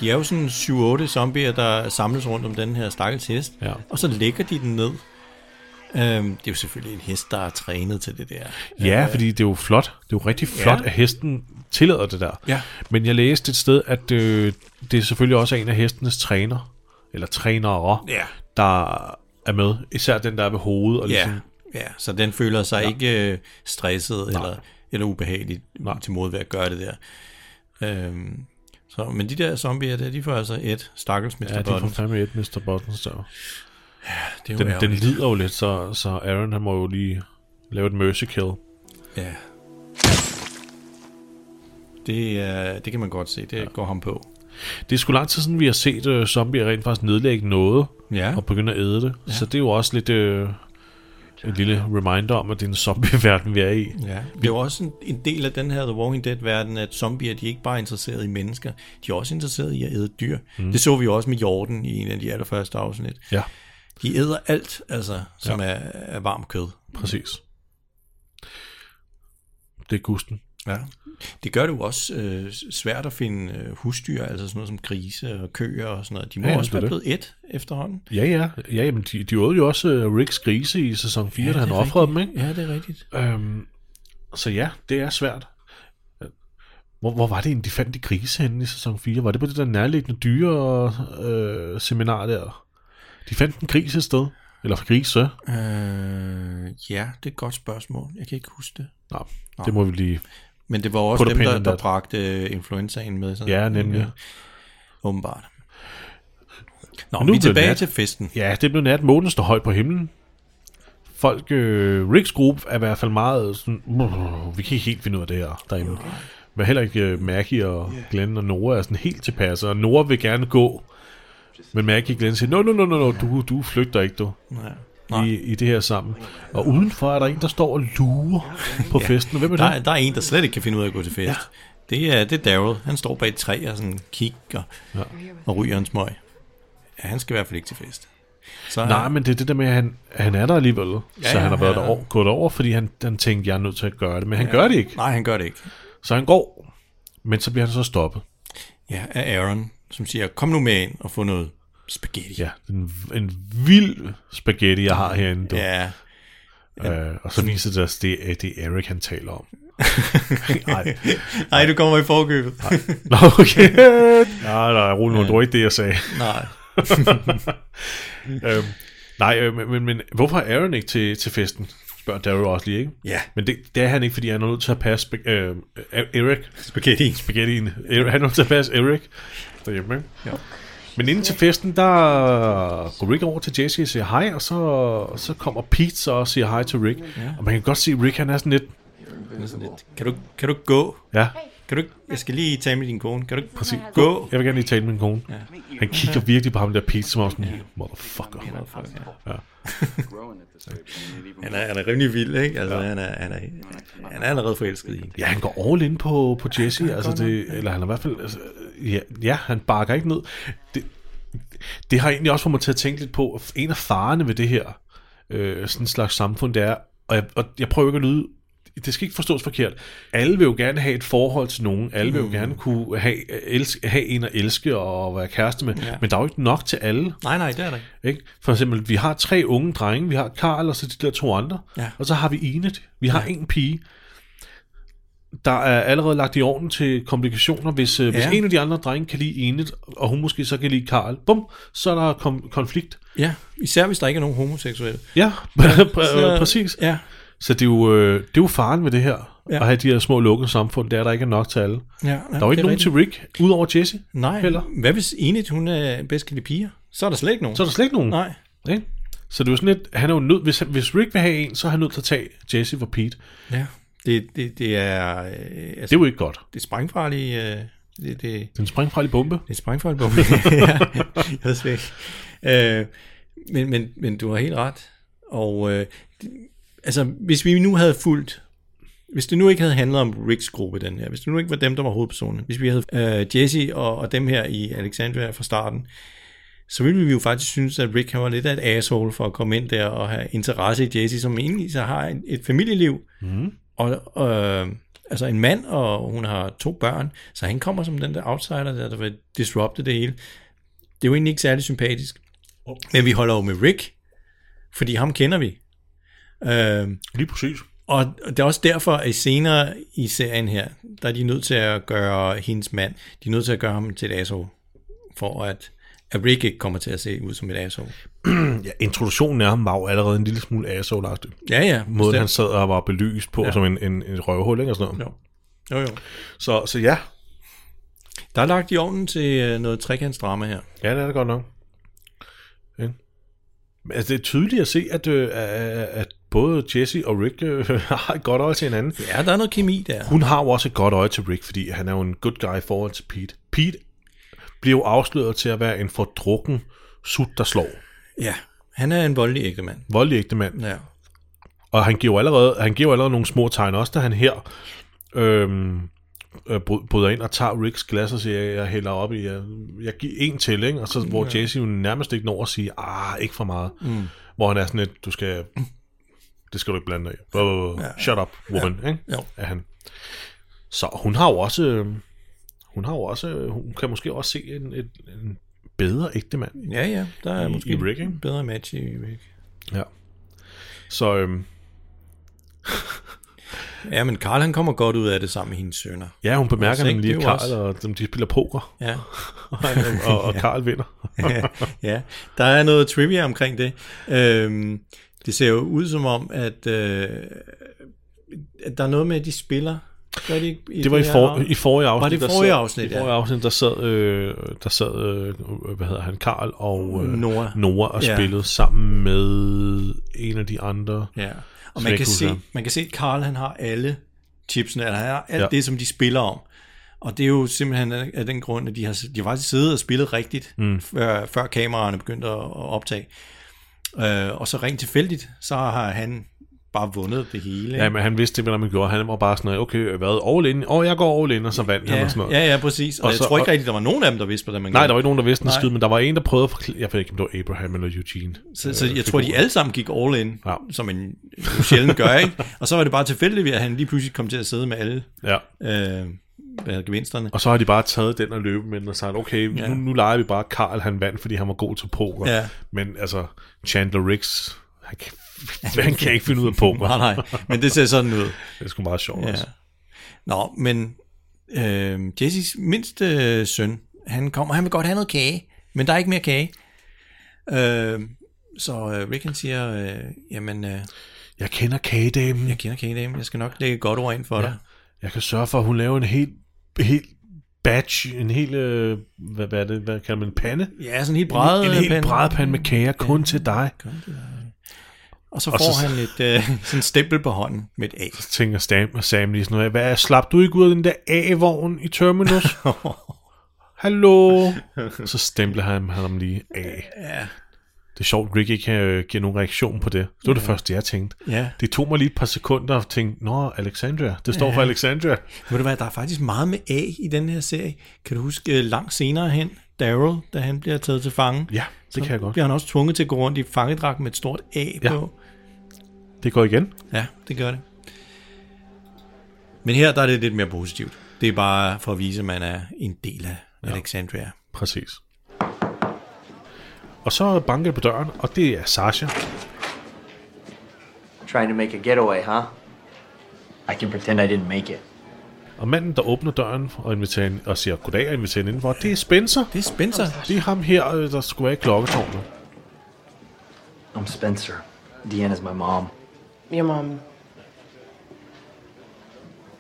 de er jo sådan 7-8 zombier, der samles rundt om den her stakkels hest, Ja. og så lægger de den ned. Øhm, det er jo selvfølgelig en hest, der er trænet til det der. Ja, fordi det er jo flot. Det er jo rigtig flot, Ja. at hesten tillader det der. Ja. Men jeg læste et sted, at øh, det er selvfølgelig også en af hestenes træner, eller trænere, Ja. der er med. Især den, der er ved hovedet. Og ligesom, ja, så den føler sig ja. ikke øh, stresset eller, eller ubehagelig Nej. til mod ved at gøre det der. Øhm, så, men de der zombier der, de får altså et stakkels Mr. ja, de får Buttons. fandme et Mr. Buttons der. Det er Den, den lider jo lidt, så, så Aaron han må jo lige lave et mercy kill. Ja. Det, er, det kan man godt se, det ja. går ham på. Det er sgu lang tid siden, vi har set øh, zombier rent faktisk nedlægge noget, Ja, og begynde at æde det. Ja. Så det er jo også lidt øh, en lille reminder om, at det er en zombie-verden, vi er i. ja. Det er jo også en, en del af den her The Walking Dead-verden, at zombier, de er ikke bare interesseret i mennesker, de er også interesseret i at æde dyr. Mm. Det så vi jo også med Jorden i en af de allerførste afsnit. Ja, De æder alt, altså, som ja. er, er varm kød. præcis. Det er gusten. Ja. Det gør det jo også øh, svært at finde øh, husdyr, altså sådan noget som grise og køer og sådan noget. De må Ja, også være blevet et efterhånden. Ja, ja. ja jamen, de, de åd jo også uh, Ricks grise i sæson 4, ja, da han offrede dem, ikke? Ja, det er rigtigt. Øhm, så ja, det er svært. Hvor, hvor var det egentlig, de fandt de grise henne i sæson 4? Var det på det der nærliggende dyre øh, seminar der? De fandt en gris et sted. Eller grise. Øh, ja, det er et godt spørgsmål. Jeg kan ikke huske det. Nå, det må vi lige... Men det var også dem, der, der bragte øh, influenzaen med sig. Ja, nemlig. Åbenbart. Nå, Men nu vi er tilbage nat. til festen. Ja, det blev nat. Månen står højt på himlen. Folk, øh, Ricks gruppe er i hvert fald meget sådan, "Uh, vi kan ikke helt finde ud af det her derinde. Men heller ikke øh, Maggie og Glenn og Nora er sådan helt tilpasset, og Nora vil gerne gå. Men Maggie og Glenn siger, no, no, no, no, no du, du flygter ikke, du. Nej. I, I det her sammen. Og udenfor er der en, der står og lurer på festen. Og Hvem er Der, det? er- der er en, der slet ikke kan finde ud af at gå til fest. Ja. Det er, det er Daryl. Han står bag et træ og sådan kigger ja. og ryger en smøg. Ja, han skal i hvert fald ikke til fest. Så, Nej, men det er det der med, at han, han er der alligevel. Ja, så ja, han har været ja. derover, gået over, fordi han, han tænkte, jeg er nødt til at gøre det. Men han Ja. gør det ikke. Nej, han gør det ikke. Så han går. Men så bliver han så stoppet. Ja, af Aaron, som siger, kom nu med ind og få noget spaghetti. Ja, en, en vild spaghetti, jeg har herinde. Du. ja. Øh, og så viser det sig, at det er, det er Eric, han taler om. Nej. Nej, du kommer i forkøbet. Nå, okay. Nej, nej, rolig nu, det var ikke det, jeg sagde. Nej. øhm, nej, øh, men, men, men hvorfor er Aaron ikke til, til festen? Spørger Daryl også lige, ikke? Ja. Men det, det er han ikke, fordi han er nødt til at passe spa- øh, Eric. Spaghetti. Spaghettien. Eric- Han er nødt til at passe Eric derhjemme, ikke? Ja. Men inden til festen, der går Rick over til Jesse og siger hej, og så, så kommer Pete så og siger hej til Rick. Ja. Og man kan godt se, at Rick han er sådan lidt, Kan du, kan du gå? ja, Kan du, ikke- jeg skal lige tale med din kone. Kan du ikke præcis. gå? Jeg vil gerne lige tale med min kone. Ja. Han kigger virkelig på ham der Pete, som om sådan, motherfucker. Ja. Han er, han er rimelig vild, ikke? Altså, ja. han, er, han, er, han er allerede forelsket i hende. Ja, han går all in på, på Jesse, altså det, eller han er i hvert fald, altså, ja, ja, han bakker ikke ned. Det, det har egentlig også fået mig til at tænke lidt på, en af farerne ved det her, øh, sådan en slags samfund, det er, og jeg, og jeg prøver ikke at lyde, det skal ikke forstås forkert, alle vil jo gerne have et forhold til nogen, alle vil jo gerne kunne have, elske, have en at elske og være kæreste med, ja. men der er jo ikke nok til alle. Nej, nej, det er der ikke. Ikke? For eksempel, vi har tre unge drenge, vi har Karl og så de der to andre, Ja. og så har vi Enid, vi har en pige. Der er allerede lagt i orden til komplikationer, hvis, ja. hvis Ja. en af de andre drenge kan lide Enid, og hun måske så kan lide Karl, bum, så er der kom- konflikt. Ja, især hvis der ikke er nogen homoseksuelle. Ja, præcis. Ja, Så det er, jo, øh, det er jo faren ved det her, Ja. at have de her små lukkede samfund, det er der ikke er nok til alle. ja Der er jo ikke nogen til Rick, udover Jesse. Nej, heller. hvad hvis Enid, hun er bedst kan lide piger? Så er der slet ikke nogen. Så er der slet ikke nogen. Nej. Ikke? Så det er jo sådan lidt, han er jo nødt, hvis, hvis Rick vil have en, så er han nødt til at tage Jesse for Pete. Ja, det, det, det er... Øh, altså, Det er jo ikke godt. det er sprængfarligt... Øh, det, det, Den sprængfarlige bombe. det er sprængfarligt bombe. ja, jeg ved ikke. Øh, men, men, men du har helt ret. Og øh, det- altså, hvis vi nu havde fulgt hvis det nu ikke havde handlet om Ricks gruppe, den her, hvis det nu ikke var dem, der var hovedpersonen, hvis vi havde øh, Jesse og, og dem her i Alexandria fra starten, så ville vi jo faktisk synes, at Rick han var lidt af et asshole for at komme ind der og have interesse i Jessie, som egentlig så har et, et familieliv. Mm. Og, øh, altså en mand, og hun har to børn, så han kommer som den der outsider, der, der vil disrupte det hele. Det er jo egentlig ikke særlig sympatisk. Men vi holder jo med Rick, fordi ham kender vi. Øh, Lige præcis. og det er også derfor, at senere i serien her, der er de nødt til at gøre hendes mand, de er nødt til at gøre ham til et asshole, for at, at Rick ikke kommer til at se ud som et asshole. Ja, introduktionen af ham var jo allerede en lille smule asshole Ja, ja. Måden han sad og var belyst på Ja. som en, en, en røvhul, ikke? Og sådan noget. Jo. Jo, jo. Så, så ja. Der er lagt i ovnen til øh, noget trekantsdrama her. Ja, det er det godt nok. Ja. Altså, det er tydeligt at se, at, øh, at at både Jesse og Rick øh, har et godt øje til hinanden. Ja, der er noget kemi der. Hun har jo også et godt øje til Rick, fordi han er jo en good guy i forhold til Pete. Pete bliver jo afsløret til at være en fordrukken sut, der slår. Ja, han er en voldelig ægte mand. Voldelig ægte mand. Ja. Og han giver jo allerede, han giver jo allerede nogle små tegn, også da han her øhm, øh, bry- bryder ind og tager Ricks glas og siger, jeg hælder op i, jeg, jeg giver en til, ikke? Og så hvor ja. Jesse jo nærmest ikke når at sige, ah, ikke for meget. Mm. Hvor han er sådan lidt, du skal, det skal du ikke blande dig i. Uh, ja. Shut up, woman, ja. ikke? Jo. Er han. Så hun har jo også, øh, hun har jo også, øh, hun kan måske også se en, en, en bedre ægte mand. Ja, ja, der er I- måske i Rick, ikke? en bedre match i Rick. Ja. Så øhm, Ja, men Karl han kommer godt ud af det sammen med hendes sønner. ja, hun bemærker nemlig lige, at Karl også- og de spiller poker, Ja. og, og Karl vinder. ja, der er noget trivia omkring det. Øhm, det ser jo ud som om, at, øh, at der er noget med, at de spiller. Gør de ikke i Det var i, her for, afsnit? i forrige afsnit. Var det i der forrige sad, afsnit, I ja. forrige afsnit, der sad, øh, der sad øh, hvad hedder han, Karl og øh, Noah. Noah og Ja. spillede sammen med en af de andre. Ja, og man kan, se, man kan se, at Carl han har alle chipsene, eller han har alt Ja. ja. det, som de spiller om. Og det er jo simpelthen af den grund, at de har, de har faktisk siddet og spillet rigtigt, mm. før, før kameraerne begyndte at optage. Øh, og så rent tilfældigt, så har han bare vundet det hele. Ja, men han vidste, hvad man gjorde. Han var bare sådan, okay, hvad, all in? Åh, oh, jeg går all in, og så vandt han ja, og sådan noget. ja, ja, præcis. Og, Og jeg så- tror ikke rigtigt, der var nogen af dem, der vidste, hvordan man Nej, gjorde der var ikke nogen, der vidste en Nej. skid, men der var en, der prøvede at forklare, jeg ved ikke, om det var Abraham eller Eugene. Så, så jeg tror, de alle sammen gik all in, Ja. som en sjældent gør, ikke? Og så var det bare tilfældigt, at han lige pludselig kom til at sidde med alle Ja. øh, hedder, gevinsterne. Og så har de bare taget den og løbet med den og sagt, okay, Ja. nu, nu leger vi bare Karl, han vandt, fordi han var god til poker. Ja. Men altså, Chandler Riggs, han kan, han kan ikke finde ud af poker. Nej, nej, men det ser sådan ud. Det er sgu meget sjovt Ja. også. Nå, men øh, Jessys mindste øh, søn, han kommer, han vil godt have noget kage, men der er ikke mere kage. Øh, så øh, Rick han siger, øh, jamen, øh, Jeg kender kagedamen. jeg kender kagedamen, jeg skal nok lægge godt ord ind for Ja. dig. Jeg kan sørge for, at hun laver en helt, helt batch, en helt, øh, hvad, hvad er det, hvad kalder man, en pande? Ja, sådan en helt bræde. en, en helt brædepande med kager, kun til dig. Og så Og får så- han et øh, sådan et stempel på hånden med et A. Så tænker Sam, Sam lige sådan noget, hvad, slap du ikke ud af den der A-vogn i Terminus? Hallo? Så stempler han, ham lige af. Ja. Det er sjovt, Rick ikke øh, giver nogen reaktion på det. Det var det første, jeg tænkte. Ja. Det tog mig lige et par sekunder at tænke, nå, Alexandria. Det står for Alexandria. Ved du hvad, der er faktisk meget med A i den her serie. Kan du huske øh, langt senere hen, Daryl, da han bliver taget til fange? Ja, det kan jeg godt. bliver han også tvunget til at gå rundt i fangedragt med et stort A Ja. på. Det går igen. Ja, det gør det. Men her der er det lidt mere positivt. Det er bare for at vise, at man er en del af ja. Alexandria. Præcis. Og så banker det på døren, og det er Sasha. Trying to make a getaway, huh? I can pretend I didn't make it. Og manden, der åbner døren og, inviterer og siger goddag og inviterer hende indenfor, det er Spencer. Det er Spencer. Det er ham her, øh, der skulle være i klokketårnet. I'm Spencer. Deanna's my mom. Your mom.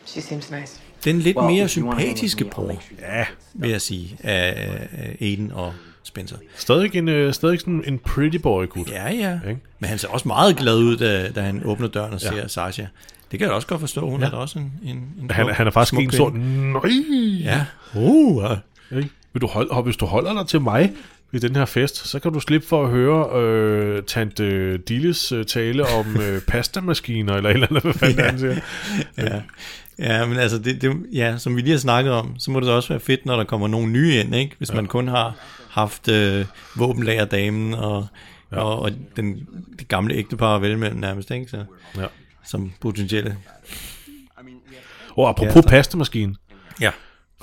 She seems nice. Den lidt Well, mere sympatiske bror, Ja, vil jeg sige, af af Aiden og Spencer. stadig en, øh, stadig sådan en pretty boy gut. Ja, ja. Ikke? Men han ser også meget glad ud, da, da han åbner døren og Ja. ser Sasha. Det kan jeg også godt forstå. Hun Ja. er da også en, en, en Han, han er faktisk en sådan, nej. Ja. Uh, ja. Ikke? Vil du holde, og hvis du holder dig til mig ved den her fest, så kan du slippe for at høre øh, Tante Dilles øh, tale om øh, pastamaskiner, eller eller andet, hvad fanden ja. han siger. ja. Ja, men altså, det, det, ja, som vi lige har snakket om, så må det også være fedt, når der kommer nogle nye ind, ikke? Hvis ja. man kun har haft øh, våbenlagerdamen og, ja. og, og den, det gamle ægtepar vel mellem nærmest, ikke? Så, Ja. som potentielle. Og apropos Kærester. pastamaskinen. Ja.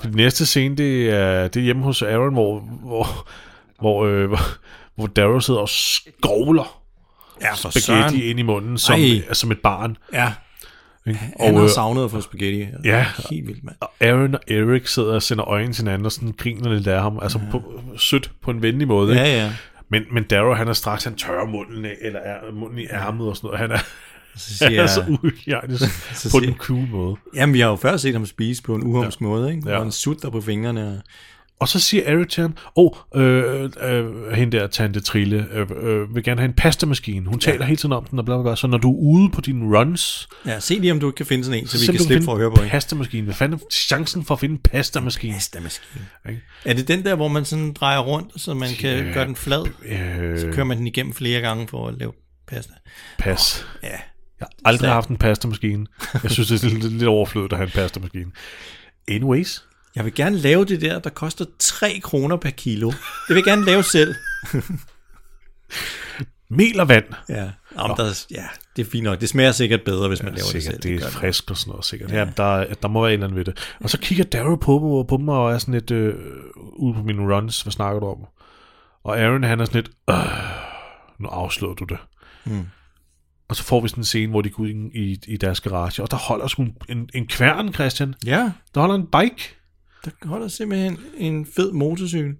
For den næste scene, det er, det er hjemme hos Aaron, hvor, hvor, hvor, øh, hvor, hvor Darrow sidder og skovler Ja, for spaghetti søren. ind i munden som, Ej. som et barn. Ja, Ikke? han har øh, savnet at få spaghetti. Ja. Helt vildt, mand. og Aaron og Eric sidder og sender øjnene til hinanden og sådan griner lidt af ham. Altså på, sødt på en venlig måde. Ikke? Ja, ja. Men, men Darrow, han er straks, han tørrer munden af, eller er munden i ærmet og sådan noget. Han er, Så han siger er så uhygiejnisk på den cool måde. jamen, vi har jo før set ham spise på en uhumsk ja. måde, ikke? Ja. Ja. Og en sutter på fingrene. Og så siger Eric til ham, åh, oh, øh, øh, hende der, Tante Trille, øh, øh, vil gerne have en pastamaskine. Hun taler hele tiden om den, og bla, bla, bla. Så når du er ude på dine runs, Ja, se lige, om du ikke kan finde sådan en, så vi kan slippe for at høre på en. Pastamaskine. Hvad fanden er chancen for at finde en pastamaskine? Pastamaskine. Ikke? Er det den der, hvor man sådan drejer rundt, så man kan Ja. gøre den flad? Øh, Så kører man den igennem flere gange for at lave pasta. pas. Ja. Jeg har aldrig haft en pastamaskine. Jeg synes, det er lidt, lidt overflødigt at have en pastamaskine. Anyways. Jeg vil gerne lave det der, der koster 3 kroner per kilo. Det vil jeg gerne lave selv. Mel og vand. Ja, Jamen, der, ja det er fint nok. Det smager sikkert bedre, hvis man laver det sikkert, selv. det er gør frisk og sådan noget, sikkert. Ja. Ja, der, der må være et eller andet ved det. Og så kigger Darrow på dem, på dem og er sådan lidt øh, ude på mine runs. Hvad snakker du om? Og Aaron, han er sådan lidt, øh, nu afslår du det. Mm. Og så får vi sådan en scene, hvor de går ind i, i deres garage, og der holder sgu en, en, en kværn, Christian. Ja, Der holder en bike. Der holder simpelthen en fed motorcykel.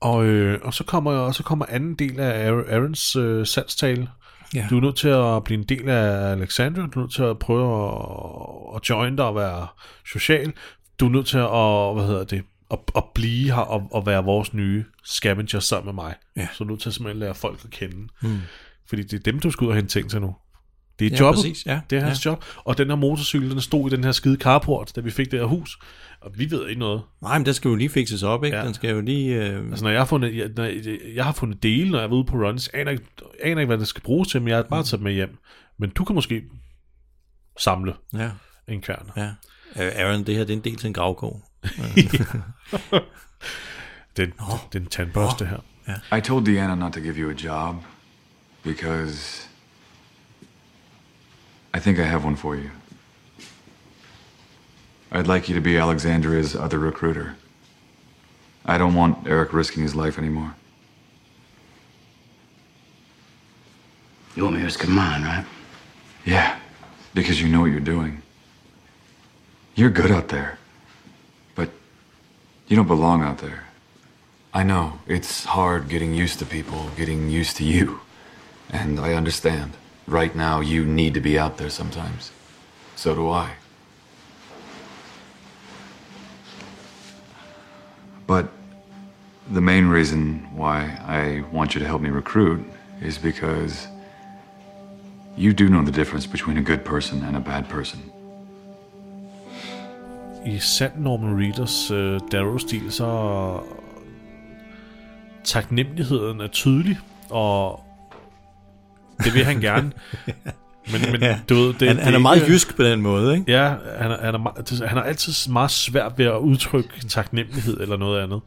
Og, øh, og så kommer og så kommer anden del af Aaron- Aarons øh, salgstale. Ja. Du er nødt til at blive en del af Alexandria. Du er nødt til at prøve at, at join dig og være social. Du er nødt til at, hvad hedder det, at, at blive her og, og være vores nye scavenger sammen med mig. Ja. Så du er nødt til at simpelthen lære folk at kende. Mm. Fordi det er dem, du skal ud og hente ting til nu. Det er Ja, jobbet. præcis, ja. Det er hans job. Og den her motorcykel, den stod i den her skide carport, da vi fik det her hus. Og vi ved ikke noget. Nej, men den skal jo lige fikses op, ikke? Ja. Ja. Den skal jo lige... Øh... Altså, når jeg har fundet, jeg, når jeg, jeg har fundet dele, når jeg er ude på runs, aner ikke, aner ikke, hvad det skal bruges til, men jeg har bare taget med hjem. Men du kan måske samle Ja, en kværn. ja. Øh, Aaron, det her det er en del til en gravkog. Det, oh. det er en tandbørste her. I told Deanna not to give you a job because I think I have one for you. I'd like you to be Alexandria's other recruiter. I don't want Eric risking his life anymore. You want me to risk mine, right? Yeah, because you know what you're doing. You're good out there, but you don't belong out there. I know it's hard getting used to people, getting used to you. And I understand. Right now, you need to be out there sometimes. So do I. But the main reason why I want you to help me recruit is because you do know the difference between a good person and a bad person. I sand Norman Reeders uh, Darrow-stil, så taknemmeligheden er tydelig, og det vil han gerne. Men, men Ja. du ved, det, han, det han er meget ikke- jysk på den måde, ikke? Ja, han er, han, er, han er altid meget svært ved at udtrykke taknemmelighed eller noget andet.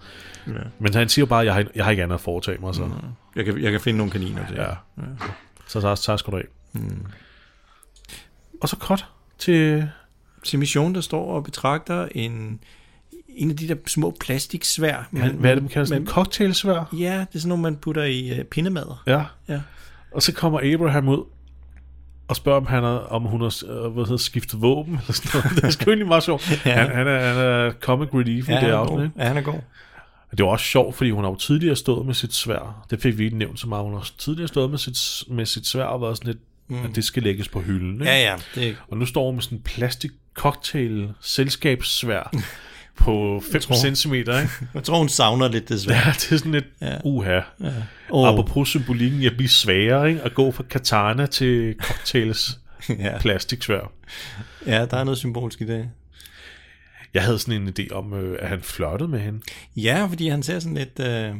Ja. Men han siger jo bare, jeg har, jeg har ikke andet at foretage mig. Så, Jeg kan, jeg kan finde nogle kaniner til. ja. så tak, tak skal du have. Og så cut til... Til mission, der står og betragter en, en af de der små plastiksvær. Hvad, hvad er det, man kalder sådan en cocktailsvær? Ja, det er sådan nogle, man putter i uh, pindemader. Ja. Ja. Og så kommer Abraham ud og spørger, om, han er, om hun har øh, hvad hedder, skiftet våben. Eller sådan noget. Det er sgu egentlig meget sjovt. Ja. han, han, er, han er comic relief i Ja, det han er afsnit. ikke? Ja, han er god. Det var også sjovt, fordi hun har jo tidligere stået med sit svær. Det fik vi ikke nævnt så meget. Hun har tidligere stået med sit, med sit svær og været sådan lidt, mm. at det skal lægges på hylden. Ikke? Ja, ja. Det, Og nu står hun med sådan en plastik cocktail selskabssvær på 5 tror- cm. Ikke? jeg tror, hun savner lidt det svær. Ja, det er sådan lidt Ja. uha. Ja. Oh. Apropos symbolikken, jeg bliver sværere ikke? at gå fra katana til cocktails Ja. plastiksvær. ja, der er noget symbolsk i det. Jeg havde sådan en idé om, øh, at han flirtede med hende. Ja, fordi han ser sådan lidt... Øh,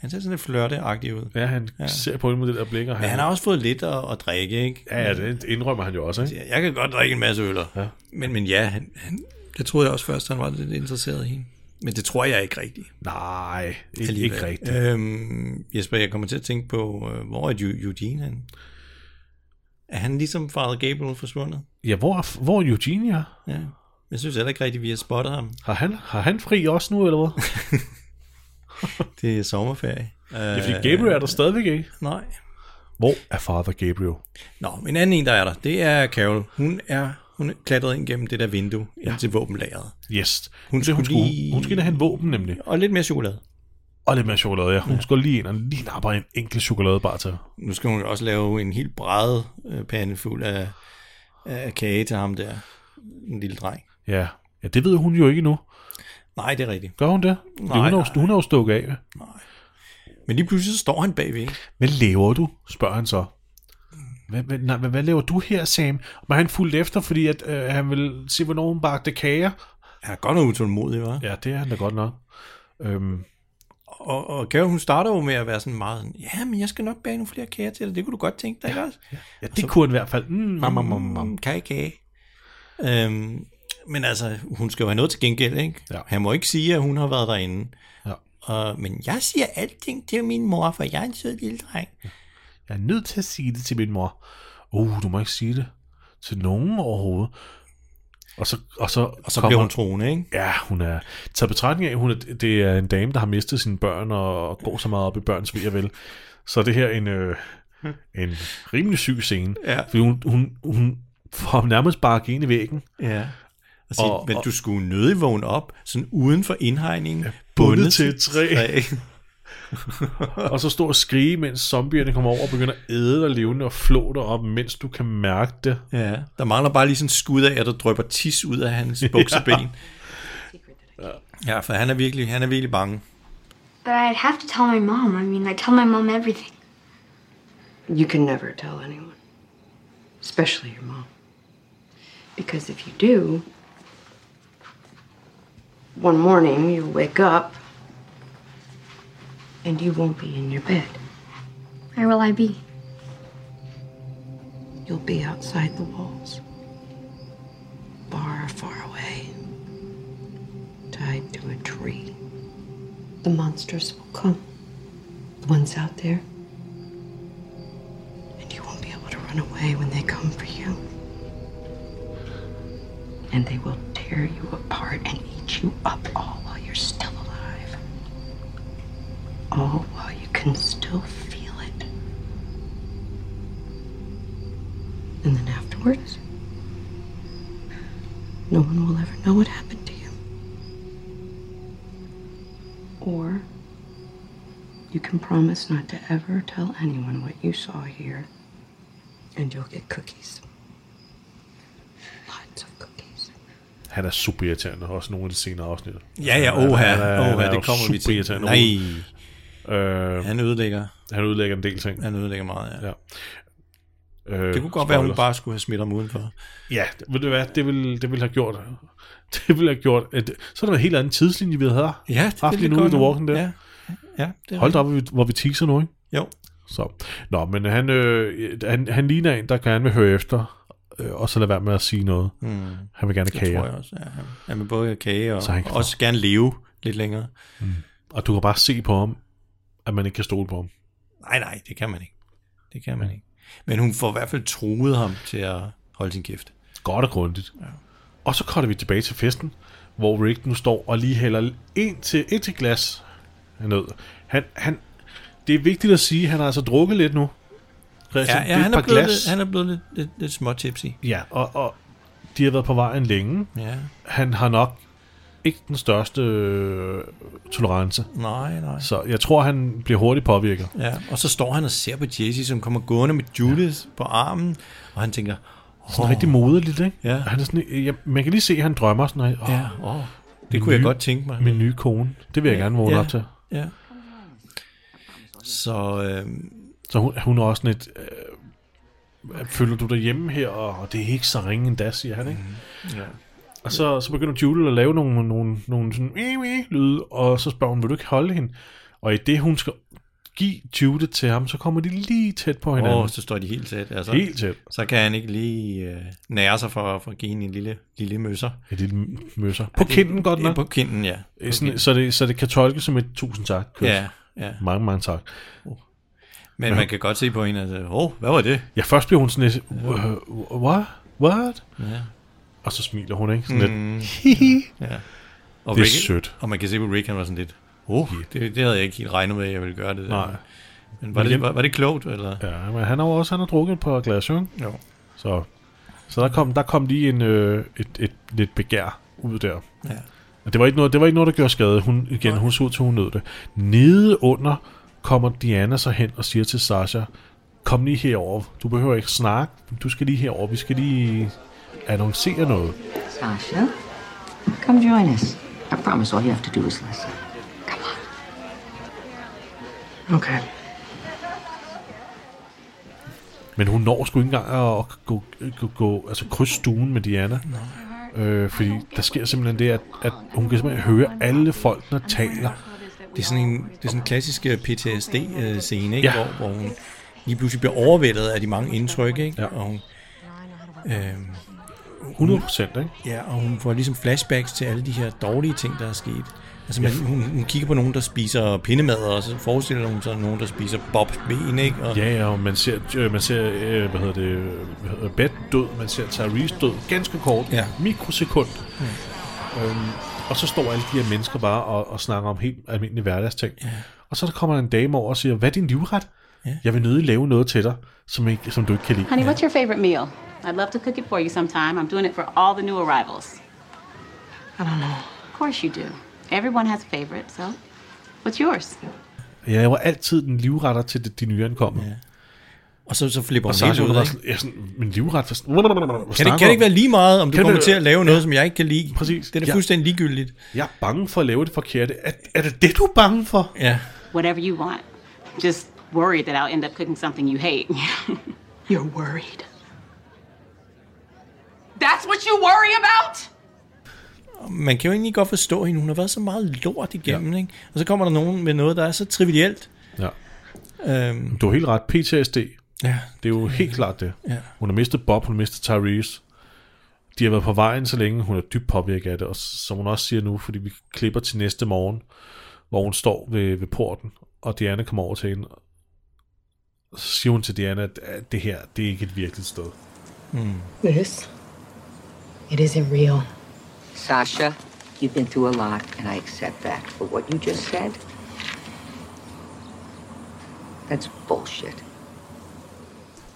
Han ser sådan lidt flørteagtig ud. Ja, han Ja. ser på hende med det der blik, og Men han har også fået lidt at, at drikke, ikke? Ja, ja, det indrømmer han jo også, ikke? Jeg kan godt drikke en masse øl. Ja. Men, men ja, han, han, det troede jeg også først, han var lidt interesseret i hende. Men det tror jeg ikke rigtigt. Nej, ikke, Alligevel. ikke rigtigt. Øhm, Jesper, jeg kommer til at tænke på, øh, hvor er Eu- Eugene han? Er han ligesom Father Gabriel forsvundet? Ja, hvor hvor er Eugenia? Ja. Jeg synes heller ikke rigtigt, vi har spottet ham. Har han, har han fri også nu, eller hvad? Det er sommerferie. Ja, fordi Gabriel er der stadigvæk ikke. Nej. Hvor er Father Gabriel? Nå, en anden en, der er der, det er Carol. Hun er, hun klatret ind gennem det der vindue ja. ind til våbenlageret. Yes. Hun Hun, så hun, skulle lige- hun skulle ind og hente våben, nemlig. Og lidt mere chokolade. Og lidt mere chokolade, ja. Hun ja. skulle lige ind og lige napper en enkelt chokoladebar til. Nu skal hun også lave en helt brædet øh, pande fuld af, af kage til ham der. En lille dreng. Ja. ja, det ved hun jo ikke nu. Nej, det er rigtigt. Gør hun det? Nej, hun, er jo, nej. hun er jo stukket af. Men lige pludselig så står han bagved. Hvad laver du? spørger han så. Hvad, hvad, nej, hvad, hvad laver du her, Sam? Var han fuldt efter, fordi at, øh, han vil se, hvornår hun bagte kager? Han er godt nok utålmodig, hva'? Ja, det er han da godt nok. Øhm, Og, og Carol, hun starter jo med at være sådan meget ja, men jeg skal nok bage nogle flere kager til dig. Det kunne du godt tænke dig, ikke også? ja, det kunne han i hvert fald. Mm, mam, mam, mam, mam. Mm, kage, kage. Øhm, men altså, hun skal jo have noget til gengæld, ikke? Ja. Han må ikke sige, at hun har været derinde. Ja. Og, men jeg siger alting til min mor, for jeg er en sød lille dreng. Jeg er nødt til at sige det til min mor. Uh, du må ikke sige det til nogen overhovedet. Og så, og så, Og så bliver hun troende, ikke? Ja, hun er... Taget betragtning af, hun er, det er en dame, der har mistet sine børn og går så meget op i børns ved vel. Så det her en, øh, en rimelig syg scene. Ja. Fordi hun, hun, hun får nærmest bare ind i væggen. Ja. Og sige, Og- men og- du skulle nødig vågne op, sådan uden for indhegningen, ja, bundet til et træ. og så stå og skrige, mens zombierne kommer over og begynder at æde dig levende og flå dig op, mens du kan mærke det. Ja, der mangler bare lige sådan en skud af, at der drøber tis ud af hans bukseben. ja, for han er virkelig, han er virkelig bange. But I'd have to tell my mom. I mean, I tell my mom everything. You can never tell anyone, especially your mom. Because if you do, one morning you'll wake up and you won't be in your bed. Where will I be? You'll be outside the walls, far, far away, tied to a tree. The monsters will come, the ones out there, and you won't be able to run away when they come for you. And they will tear you apart and eat you up all while you're still alive. All while you can still feel it. And then afterwards, no one will ever know what happened to you. Or you can promise not to ever tell anyone what you saw here, and you'll get cookies. Lots of cookies. Han er super irriterende, også nogle af de senere afsnit. Ja, ja, Han er- oha, han er- han det kommer vi super til. Nej. Øh, Han ødelægger. han ødelægger en del ting. Han ødelægger meget, ja. ja. Øh, Det kunne godt være, at hun spoilers. bare skulle have smidt ham udenfor. Ja, ved du hvad, det ville, det ville have gjort, det ville have gjort, at, så er der en helt anden tidslinje, vi havde Ja, det haft lige nu i The. Walking Dead. Ja, ja det Hold da op, hvor vi, teaser nu, ikke? Jo. Så. Nå, men han, øh, han, han ligner en, der gerne vil høre efter, øh, og så lade være med at sige noget. Mm. Han vil gerne Det kage. tror jeg også. Ja, han- han vil både kage og også gerne leve lidt længere. Og du kan bare se på ham, at man ikke kan stole på ham. Nej, nej, det kan man ikke. Det kan man ikke. Men hun får i hvert fald truet ham til at holde sin kæft. Godt og grundigt. Ja. Og så kommer vi tilbage til festen, hvor Rick nu står og lige hælder en til, et til glas ned. Han, han, det er vigtigt at sige, at han har altså drukket lidt nu. Christian, Ja, ja han, er blevet glas. lidt, han er blevet lidt, lidt, lidt små tipsy. Ja, og, og de har været på vejen længe. Ja. Han har nok ikke den største øh, tolerance. Nej, nej. Så jeg tror, han bliver hurtigt påvirket. Ja, og så står han og ser på Jesse, som kommer gående med Judith ja. på armen, og han tænker, Sådan rigtig moderligt, ikke? Ja. Han er sådan, ja, man kan lige se, at han drømmer sådan, oh, Ja, åh, det kunne jeg godt tænke mig. Min nye kone. Det vil jeg gerne vågne ja, op til. Ja. Så, øh, Så hun, hun er også sådan et... Øh, føler du dig hjemme her, og, og det er ikke så ringe endda, siger han, ikke? Mm. ja. Og så, så begynder Judith at lave nogle, nogle, nogle sådan, lyde, og så spørger hun, vil du ikke holde hende? Og i det, hun skal give Judith til ham, så kommer de lige tæt på hinanden. Åh, så står de helt tæt. Altså, Helt tæt. Så kan han ikke lige øh, nære sig for, for at give hende en lille, lille møsser. Et lille møsser. På kinden godt nok. På kinden, ja. På Sådan, kinden. så, det, så det kan tolkes som et tusind tak. Kys. Ja, ja. Mange, mange tak. Men man kan godt se på hende, at åh, oh, hvad var det? Ja, først bliver hun sådan lidt, "Wha- what? What? Ja. Og så smiler hun, ikke? Sådan Mm. lidt, hihi. Ja. Og Det er Rick, sødt. Og man kan se på Rick, han var sådan lidt, oh, det, det havde jeg ikke helt regnet med, at jeg ville gøre det. Der. Nej. Men var det, var, var det klogt, eller? Ja, men han har jo også han har drukket et par glas, jo. ikke? Jo. Så, så der kom, der kom lige en, øh, et, et, lidt begær ud der. Ja. Og det var ikke noget, det var ikke noget der gjorde skade. Hun, igen, hun så ud til, hun nød det. Nede under kommer Diana så hen og siger til Sasha, kom lige herover. Du behøver ikke snakke. Du skal lige herover. Vi skal lige annoncere noget. Sasha, come join us. I promise all you have to do is listen. Okay. Men hun når sgu ikke engang at gå, gå, gå altså krydse stuen med Diana. Øh, fordi der sker simpelthen det, at, at hun kan simpelthen høre alle folk, der taler. Det er sådan en, det er sådan en klassisk PTSD-scene, ikke? Ja. Hvor, hvor hun lige pludselig bliver overvældet af de mange indtryk, ikke? Ja. Og hun, øh, 100 procent, ikke? Ja, og hun får ligesom flashbacks til alle de her dårlige ting, der er sket. Altså, man, hun, hun kigger på nogen, der spiser pindemad, og så forestiller hun sig nogen, der spiser Bobs ben, ikke? Og, Ja, ja, og man ser, øh, man ser øh, hvad hedder det, øh, Beth død, man ser Tyrese død, ganske kort, Ja. mikrosekund. Øhm, og så står alle de her mennesker bare og, og snakker om helt almindelige hverdagsting. Ja. Og så kommer der en dame over og siger, hvad er din livret? Ja. Jeg vil nødig lave noget til dig, som, ikke, som du ikke kan lide. Honey, what's your favorite meal? I'd love to cook it for you sometime. I'm doing it for all the new arrivals. I don't know. Of course you do. Everyone has a favorite, so what's yours? Jeg laver altid den livretter til de, de nyankomne. Ja. og så, så flipper hun så helt ud, sådan, ja, sådan, min livret... For, Kan det, kan det ikke være lige meget, om du Kan kommer det- til at lave noget, som jeg ikke kan lide? Præcis. Det er da Ja. fuldstændig ligegyldigt. Jeg er bange for at lave det forkerte. Er, er det det, du er bange for? Ja. Whatever you want. Just worried that I'll end up cooking something you hate. You're worried. That's what you worry about? Man kan jo egentlig godt forstå hende. Hun har været så meget lort igennem, ja. ikke? Og så kommer der nogen med noget, der er så trivielt. Ja. Øhm, Du har helt ret. PTSD. Ja. Det er jo helt klart det. Ja. Hun har mistet Bob, hun har mistet Tyrese. De har været på vejen så længe, hun er dybt påvirket af det, og som hun også siger nu, fordi vi klipper til næste morgen, hvor hun står ved, ved porten, og Diana kommer over til hende. Og så siger hun til Diana, at det her, det er ikke et virkeligt sted. This, it isn't real. Sasha, you've been through a lot, and I accept that. But what you just said, that's bullshit.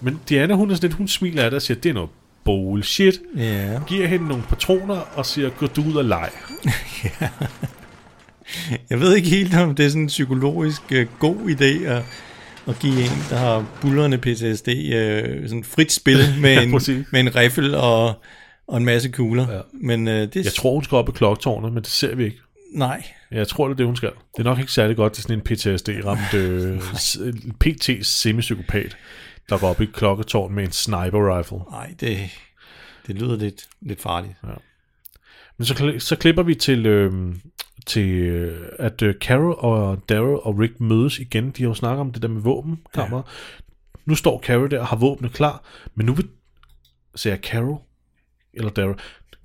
Men Diana, hun er sådan lidt, hun smiler af det og siger, det er noget bullshit. Ja. Giver hende nogle patroner og siger, gå du ud og leg. Jeg ved ikke helt, om det er sådan en psykologisk uh, god idé at, at give en, der har bullerne PTSD, uh, sådan frit spil med, Ja, en, med en riffel og, og en masse kugler. Ja. Men uh, det Jeg tror, hun skal op i klokketårnet, men det ser vi ikke. Nej. Jeg tror, det er det, hun skal. Det er nok ikke særlig godt til sådan en PTSD-ramt øh, PT-semipsykopat, der går op i et klokketårn med en sniper rifle. Nej, det, det lyder lidt, lidt farligt. Ja. Men så, så klipper vi til, øh, til øh, at øh, Carol og Daryl og Rick mødes igen. De har jo snakket om det der med våbenkammeret. Ja. Nu står Carol der og har våbnet klar, men nu vil... Siger jeg Carol? Eller Daryl?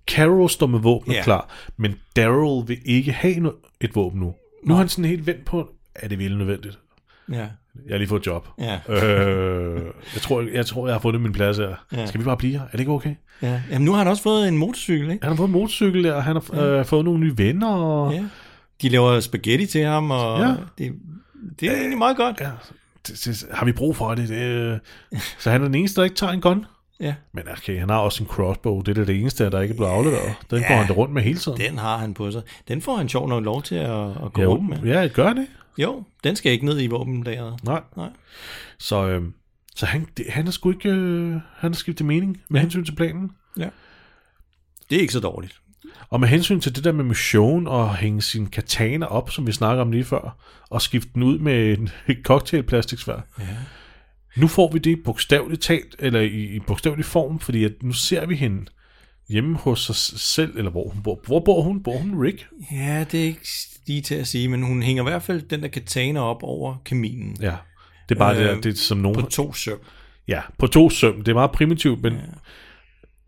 Carol står med våbnet Ja. klar, men Daryl vil ikke have et våben nu. Nu er han sådan helt vendt på, er det virkelig nødvendigt? Ja. Jeg har lige fået et job. Ja. Øh, jeg, tror, jeg tror, jeg har fundet min plads her. Ja. Skal vi bare blive her? Er det ikke okay? Ja. Jamen, nu har han også fået en motorcykel, ikke? Han har fået en motorcykel og han har øh, fået nogle nye venner. Og... Ja. De laver spaghetti til ham, og Ja. det, det er egentlig meget godt. Ja, det, det, har vi brug for det? det øh... Så han er den eneste, der ikke tager en gun. Ja. Men okay, han har også en crossbow. Det er det eneste, der ikke er blevet afleveret. Den ja, går han rundt med hele tiden. Den har han på sig. Den får han sjov nok lov til at, at gå jo, rundt med. Ja, gør det. Jo, den skal ikke ned i våbenlageret. Nej. Nej. Så, øh, så han, det, han er sgu ikke... Øh, han har skiftet mening med hensyn til planen. Ja. Det er ikke så dårligt. Og med hensyn til det der med mission og hænge sin katana op, som vi snakker om lige før, og skifte den ud med en cocktailplastiksvær. Ja. Nu får vi det bogstaveligt talt, eller i, i bogstavelig form, fordi at nu ser vi hende hjemme hos sig selv, eller hvor hun bor. Hvor bor hun? Bor hun Rick? Ja, det er ikke lige til at sige, men hun hænger i hvert fald den der katana op over kaminen. Ja, det er bare øh, det, der, det er som nogen... På to søm. Ja, på to søm. Det er meget primitivt, men ja.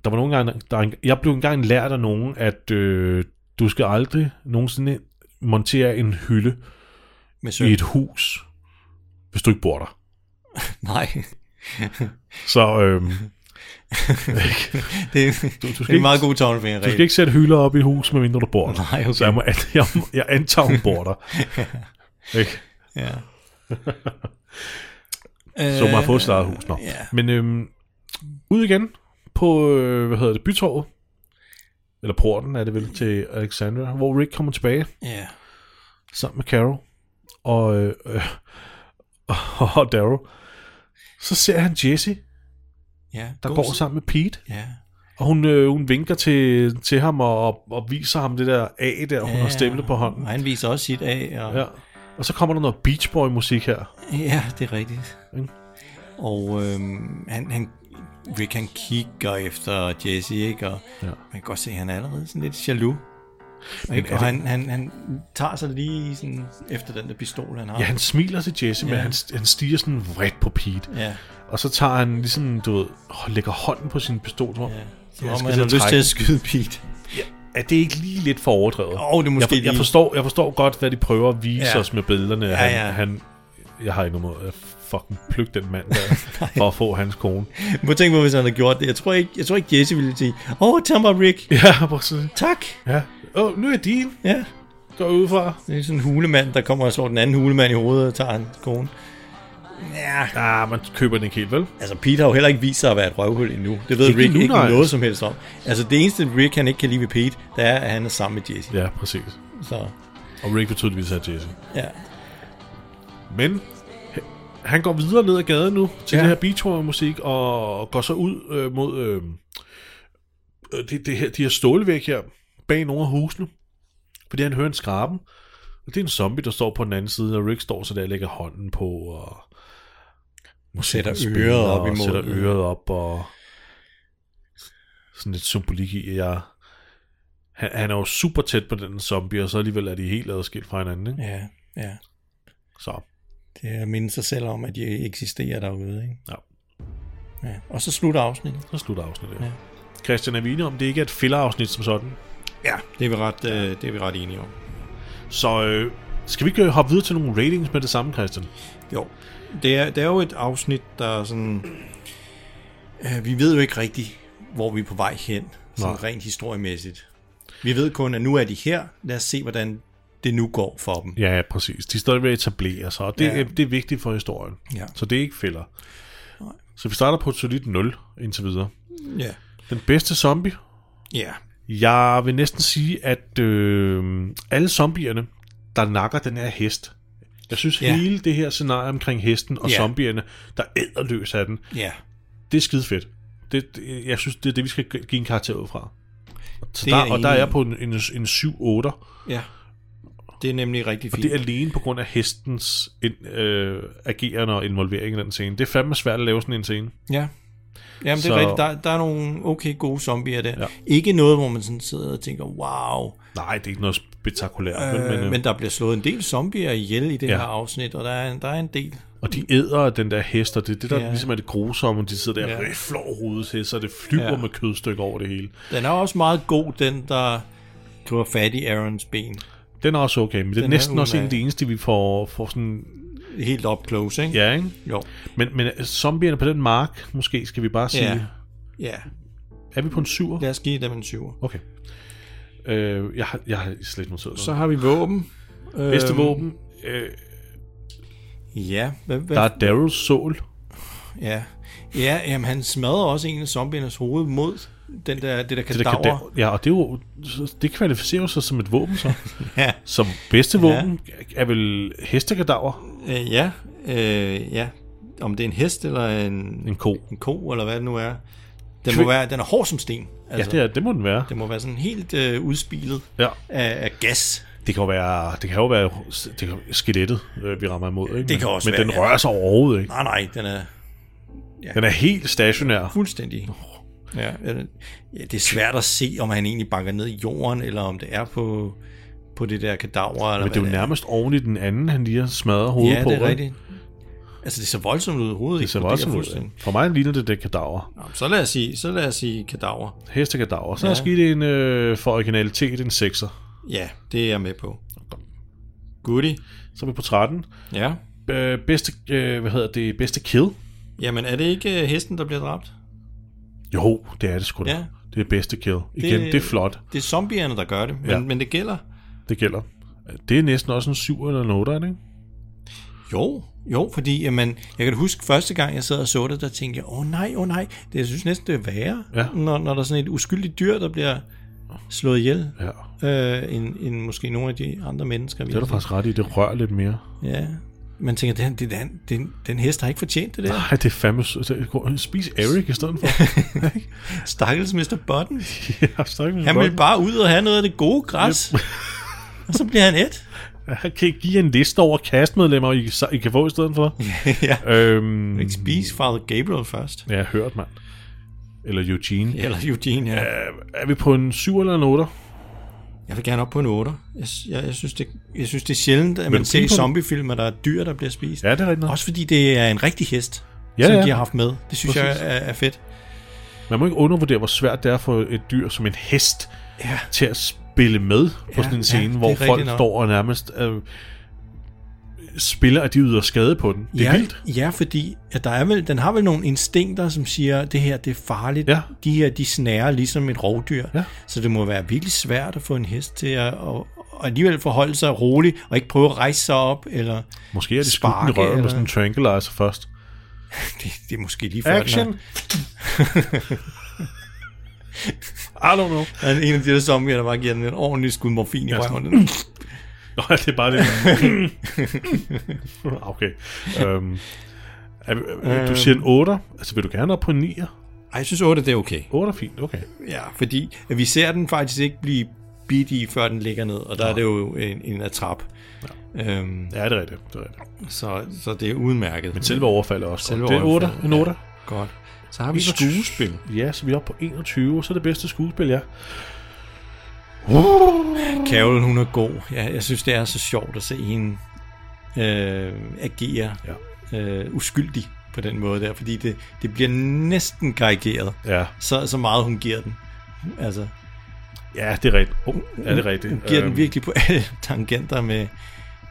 der var nogle gange, der, er en- jeg blev engang lært af nogen, at øh, du skal aldrig nogensinde montere en hylde Med søm. i et hus, hvis du ikke bor der. Nej. Så øhm, det, du, du det er en meget god tommelfingerregel. Du skal ikke sætte hylder op i hus, medmindre du bor der. Nej, okay. Så jeg, må, jeg, jeg antager, hun bor der. ikke? Ja. Så må jeg få sit eget hus. Nå. ja. Men øhm, ud igen på, øh, hvad hedder det, bytorvet. Eller porten er det vel til Alexandra, hvor Rick kommer tilbage. Ja. Sammen med Carol. Og, øh, øh, og Daryl. Så ser han Jesse, Ja, der går s- sammen med Pete. Ja. Og hun, øh, hun vinker til, til ham og, og viser ham det der A der, hun Ja, har stemplet på hånden. Og han viser også sit af. Og... Ja. Og så kommer der noget Beach Boy musik her. Ja, det er rigtigt. Mm. Og øhm, han, han, Rick han kigger efter Jesse, ikke? Og Ja. man kan godt se, at han er allerede sådan lidt jaloux. Men Ikke? Og det- han, han, han tager sig lige sådan efter den der pistol, han har. Ja, han smiler til Jesse, men Ja. han, han stiger sådan vredt på Pete. Ja. Og så tager han ligesom, du ved, lægger hånden på sin pistol. Som, ja. Som om han har lyst til at skyde Pete. Ja, er det ikke lige lidt for overdrevet? Åh, det måske jeg, jeg, forstår, jeg forstår godt, hvad de prøver at vise Ja. os med billederne. Ja, han, ja. han, jeg har ikke noget mod at fucking plukke den mand der, for at få hans kone. Må tænke på, hvis han havde gjort det. Jeg tror ikke, jeg tror ikke Jesse ville sige, åh, oh, tag mig Rick. Ja, præcis. Tak. Ja. Åh, oh, nu er din. Ja. Gå ud fra. Det er sådan en hulemand, der kommer og slår den anden hulemand i hovedet og tager hans kone. Ja, man køber den ikke helt, vel? Altså, Pete har jo heller ikke vist sig at være et røvhul endnu. Det ved Ikke Rick endnu, ikke nej. noget som helst om. Altså, det eneste Rick, han ikke kan lide ved Pete, det er, at han er sammen med Jesse. Ja, præcis. Så, Og Rick vil tydeligvis have Jesse. ja. Men han går videre ned ad gaden nu til Ja. det her beachwarmer-musik og går så ud øh, mod øh, øh, det, det her, de her stålvæg her bag nogle af husene. Fordi han hører en skraben. Og det er en zombie, der står på den anden side, og Rick står så der og lægger hånden på og Sætter øret op og imod sætter øret op og sådan lidt symbolik i, at jeg han, han er jo super tæt på den zombie, og så alligevel er de helt adskilt fra hinanden, ikke? Ja, ja. Så. Det er at minde sig selv om, at de eksisterer derude, ikke? Ja. ja. Og så slutter afsnittet. Så slutter afsnittet. Ja. Christian, er vi om, det ikke er et filler-afsnit som sådan? Ja, det er vi ret, øh, det er vi ret enige om. Så øh, skal vi ikke øh, hoppe videre til nogle ratings med det samme, Christian? Jo. Det er, det er jo et afsnit, der er sådan... Øh, vi ved jo ikke rigtigt, hvor vi er på vej hen, sådan Nej. rent historiemæssigt. Vi ved kun, at nu er de her. Lad os se, hvordan det nu går for dem. Ja, præcis. De er stadig ved at etablere sig, og det, Ja. ja. det er vigtigt for historien. Ja. Så det er ikke filler. Så vi starter på et solidt 0 indtil videre. Ja. Den bedste zombie? Ja. Jeg vil næsten sige, at øh, alle zombierne, der nakker den her hest, jeg synes Ja. hele det her scenarie omkring hesten og Ja. zombierne, der æder løs af den, Ja. det er skide fedt. Det, det, jeg synes, det er det, vi skal give en karakter ud fra. Så Det der, er og der er jeg på en, en, en 7-8. Ja. Det er nemlig rigtig Og fint. det er alene på grund af hestens in, øh, agerende og involvering i den scene. Det er fandme svært at lave sådan en scene. Ja. Jamen, det er Så- rigtigt. Der, der er nogle okay gode zombier der. Ja. Ikke noget, hvor man sådan sidder og tænker, wow. Nej, det er ikke noget spektakulært. Øh, men, øh, men der bliver slået en del zombier ihjel i det Ja. her afsnit, og der er, der er en del. Og de æder den der hest, og det er det, der Ja. ligesom er det grusomme. De sidder der Ja. og over hovedet til, så det flyver Ja. med kødstykker over det hele. Den er også meget god, den der griber fat i Aarons ben. Den er også okay, men det er Den er næsten også en af de eneste, vi får, får sådan... Helt up close, ikke? Ja, ikke? Jo. Men, men zombierne på den mark, måske skal vi bare sige... Ja. Ja. Er vi på en syver? Lad os give dem en syver. Okay. Øh, jeg, har, jeg har slet ikke noteret. Så har vi våben. Bedste Øhm, våben. Øh, Ja. Hvad, hvad, der er Daryls sål. Ja. Ja, jamen han smadrer også en af zombiernes hoved mod den der, det der Det, der kadaver. kan, ja, og det, er jo, det kvalificerer sig som et våben, så. Ja. Som bedste Ja. våben er vel hestekadaver? Øh, ja, øh, ja. Om det er en hest eller en, En ko. en ko, eller hvad det nu er. Den, må være, den er hård som sten. Altså, ja, det, er, det må den være. Den må være sådan helt øh, udspilet Ja. af, af gas. Det kan jo være, det kan jo være det kan, skelettet, øh, vi rammer imod. Ikke? Det kan men, også men være, den ja. rører sig overhovedet ikke. Nej, nej, den er Den er helt stationær. fuldstændig. Ja, eller- ja, det er svært at se, om han egentlig banker ned i jorden, eller om det er på, på det der kadaver. Eller Men det er jo nærmest oven i den anden, han lige har smadret hovedet Ja, på. det er rigtigt. Altså, det ser voldsomt ud. Hovedet Det ser voldsomt ud. ja. For mig ligner det det kadaver. Nå, så lad os sige, så lad os sige kadaver. Hestekadaver. Så Ja. er sket en, øh, for originalitet, en 6'er. Ja, det er jeg med på. Goodie. Så er vi på 13. Ja. Øh, bedste, øh, hvad hedder det, bedste kill? Jamen, er det ikke øh, hesten, der bliver dræbt? Jo, det er det sgu da. Ja. Det er bedste kill. Igen, det, det er flot. Det er zombierne, der gør det, men, Ja. men det gælder. Det gælder. Det er næsten også en 7 eller en 8, ikke? Jo, jo, fordi jamen, jeg kan huske første gang, jeg sad og så det, der tænkte jeg, åh oh, nej, åh oh, nej, det, jeg synes næsten, det er værre, Ja. når, når der er sådan et uskyldigt dyr, der bliver slået ihjel, ja. øh, end, end måske nogle af de andre mennesker. Det er du faktisk ret i. Det rører lidt mere. Ja, man tænker, den, den, den, den hest har ikke fortjent det der. Nej, det er fandme... Spis Eric i stedet for. Stakkels Mr. Button. ja, stakkels Han vil bare ud og have noget af det gode græs. og så bliver han et. Jeg kan ikke give en liste over castmedlemmer, I, I kan få i stedet for. ja. Øhm, Ikke spise Father Gabriel først. Ja, jeg har hørt, mand. Eller Eugene. Eller Eugene, ja. Er vi på en 7 eller en 8? Jeg vil gerne op på en 8. Jeg, jeg, jeg, synes, det, jeg synes, det er sjældent, at Vil man ser zombiefilm, at der er dyr, der bliver spist. Ja, det er rigtigt. Også fordi det er en rigtig hest, Ja, som ja. de har haft med. Det synes Præcis. jeg er, er fedt. Man må ikke undervurdere, hvor svært det er for et dyr som en hest ja. til at spille med på Ja, sådan en ja, scene, er hvor folk nok. står og nærmest øh, spiller, at de yder skade på den. Det er ja, vildt. Ja, fordi at der er vel, den har vel nogle instinkter, som siger, at det her det er farligt. Ja. De her, de snærer ligesom et rovdyr. Ja. Så det må være virkelig svært at få en hest til at, at, at alligevel forholde sig roligt, og ikke prøve at rejse sig op, eller Måske er de skudt i røven med eller- sådan en tranquilizer først. det, det er måske lige før Action! I don't know. Der er en af de der zombier, der bare giver den en ordentlig skud morfin i røven. Nå, det er bare det. okay. Um, er, du siger en 8. Altså, vil du gerne op på en 9'er? Ej, jeg synes 8 det er okay. 8 er fint, okay. Ja, fordi vi ser den faktisk ikke blive bidt i, før den ligger ned, og der er det jo en, en atrap. Ja. Øhm, Ja, det er rigtigt. Det er rigtigt. så, så det er udmærket. Men selve overfaldet er også Selve godt. Det er 8. overfaldet, En 8. Ja, godt. Så har vi skuespil. Ja, så vi er oppe på 21. Så er det bedste skuespil, ja. Carol, hun er god. Ja, jeg synes, det er så sjovt at se hende øh, agere ja. øh, uskyldig på den måde der, fordi det, det bliver næsten karikeret, Ja. så, så meget hun giver den. Altså, Ja, det er rigtigt. Oh, ja, det er rigtigt. Hun giver den Øhm, virkelig på alle tangenter med,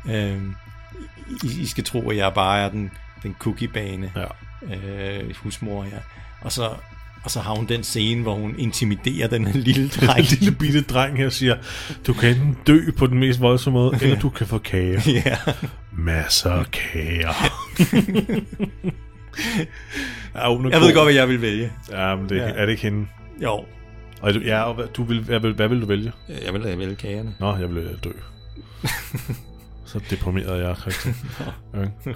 øh, I, I skal tro, at jeg bare er den, den cookiebane ja. Øh, husmor, ja. Og så, og så har hun den scene, hvor hun intimiderer den her lille dreng. En lille bitte dreng her siger, du kan enten dø på den mest voldsomme måde, eller du kan få kage. Ja. Masser af kager. ja, hun Jeg god. ved godt, hvad jeg vil vælge. Ja, men det, Ja. er det ikke hende? Jo. Og du, ja, og hvad, du vil, hvad, vil, hvad vil du vælge? Jeg vil vælge kagerne. Nå, jeg vil øh, dø. Så deprimeret er jeg, Christian. okay.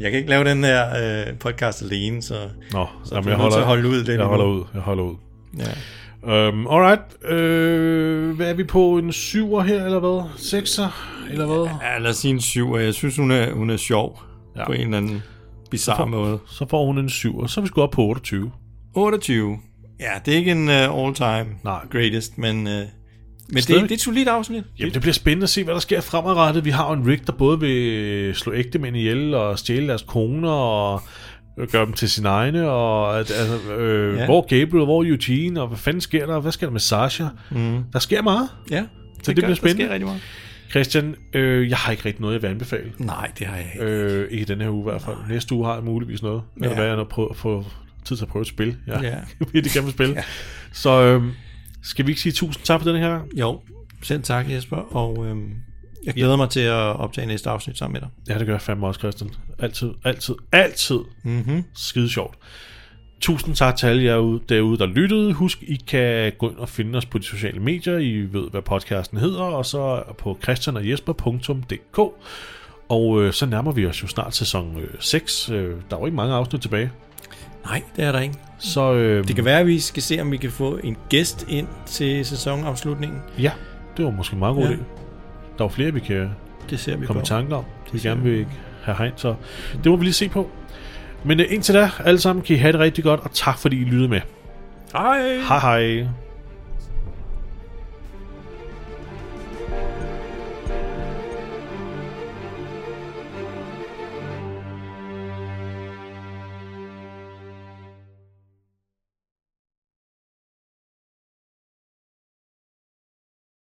Jeg kan ikke lave den her øh, podcast alene, så, Nå, så jamen, jeg er holder, til at holde ud. lidt jeg endnu. holder ud. Jeg holder ud. Ja. Um, alright. Øh, hvad er vi på? En syver her, eller hvad? Sekser, eller hvad? Ja, lad os sige en syv, og jeg synes, hun er, hun er sjov Ja. ja. på en eller anden bizarre Så får- måde. Så får hun en syver. Så er vi sgu op på 28. 28. Ja, det er ikke en uh, all-time Nej. greatest, men, uh, men det, Stadig. det er et solidt afsnit. Jamen, det bliver spændende at se, hvad der sker fremadrettet. Vi har jo en Rick, der både vil slå ægte mænd ihjel og stjæle deres koner og gøre dem til sine egne. Og, at, altså, øh, Ja. Hvor Gabriel, hvor Eugene, og hvad fanden sker der? Hvad sker der med Sasha? Mm. Der sker meget. Ja, Så det, det gør- bliver spændende. Der sker rigtig meget. Christian, øh, jeg har ikke rigtig noget, jeg vil anbefale. Nej, det har jeg ikke. Øh, ikke i denne her uge i hvert fald. Næste uge har jeg muligvis noget. Ja. ja. hvad jeg prøver at få tid til at prøve at spille. Ja. Ja. virkelig gerne vil spille. ja. Så øh, skal vi ikke sige tusind tak for den her? Jo, selv tak Jesper, og øhm, jeg glæder mig til at optage næste afsnit sammen med dig. Ja, det gør jeg fandme også, Christian. Altid, altid, altid mm-hmm. skide sjovt. Tusind tak til alle jer ude- derude, der lyttede. Husk, I kan gå ind og finde os på de sociale medier. I ved, hvad podcasten hedder, og så på christianogjesper.dk. Og øh, så nærmer vi os jo snart sæson øh, 6. Øh, der er jo ikke mange afsnit tilbage. Nej, det er der ikke. Så øh, Det kan være, at vi skal se, om vi kan få en gæst ind til sæsonafslutningen. Ja, det var måske en meget god Ja. ja. idé. Der var flere, vi kan Det ser vi komme på. i tanke om. Vi ser gerne vil have herind, så det må vi lige se på. Men øh, indtil da, alle sammen, kan I have det rigtig godt, og tak fordi I lyttede med. Hej. Hej hej.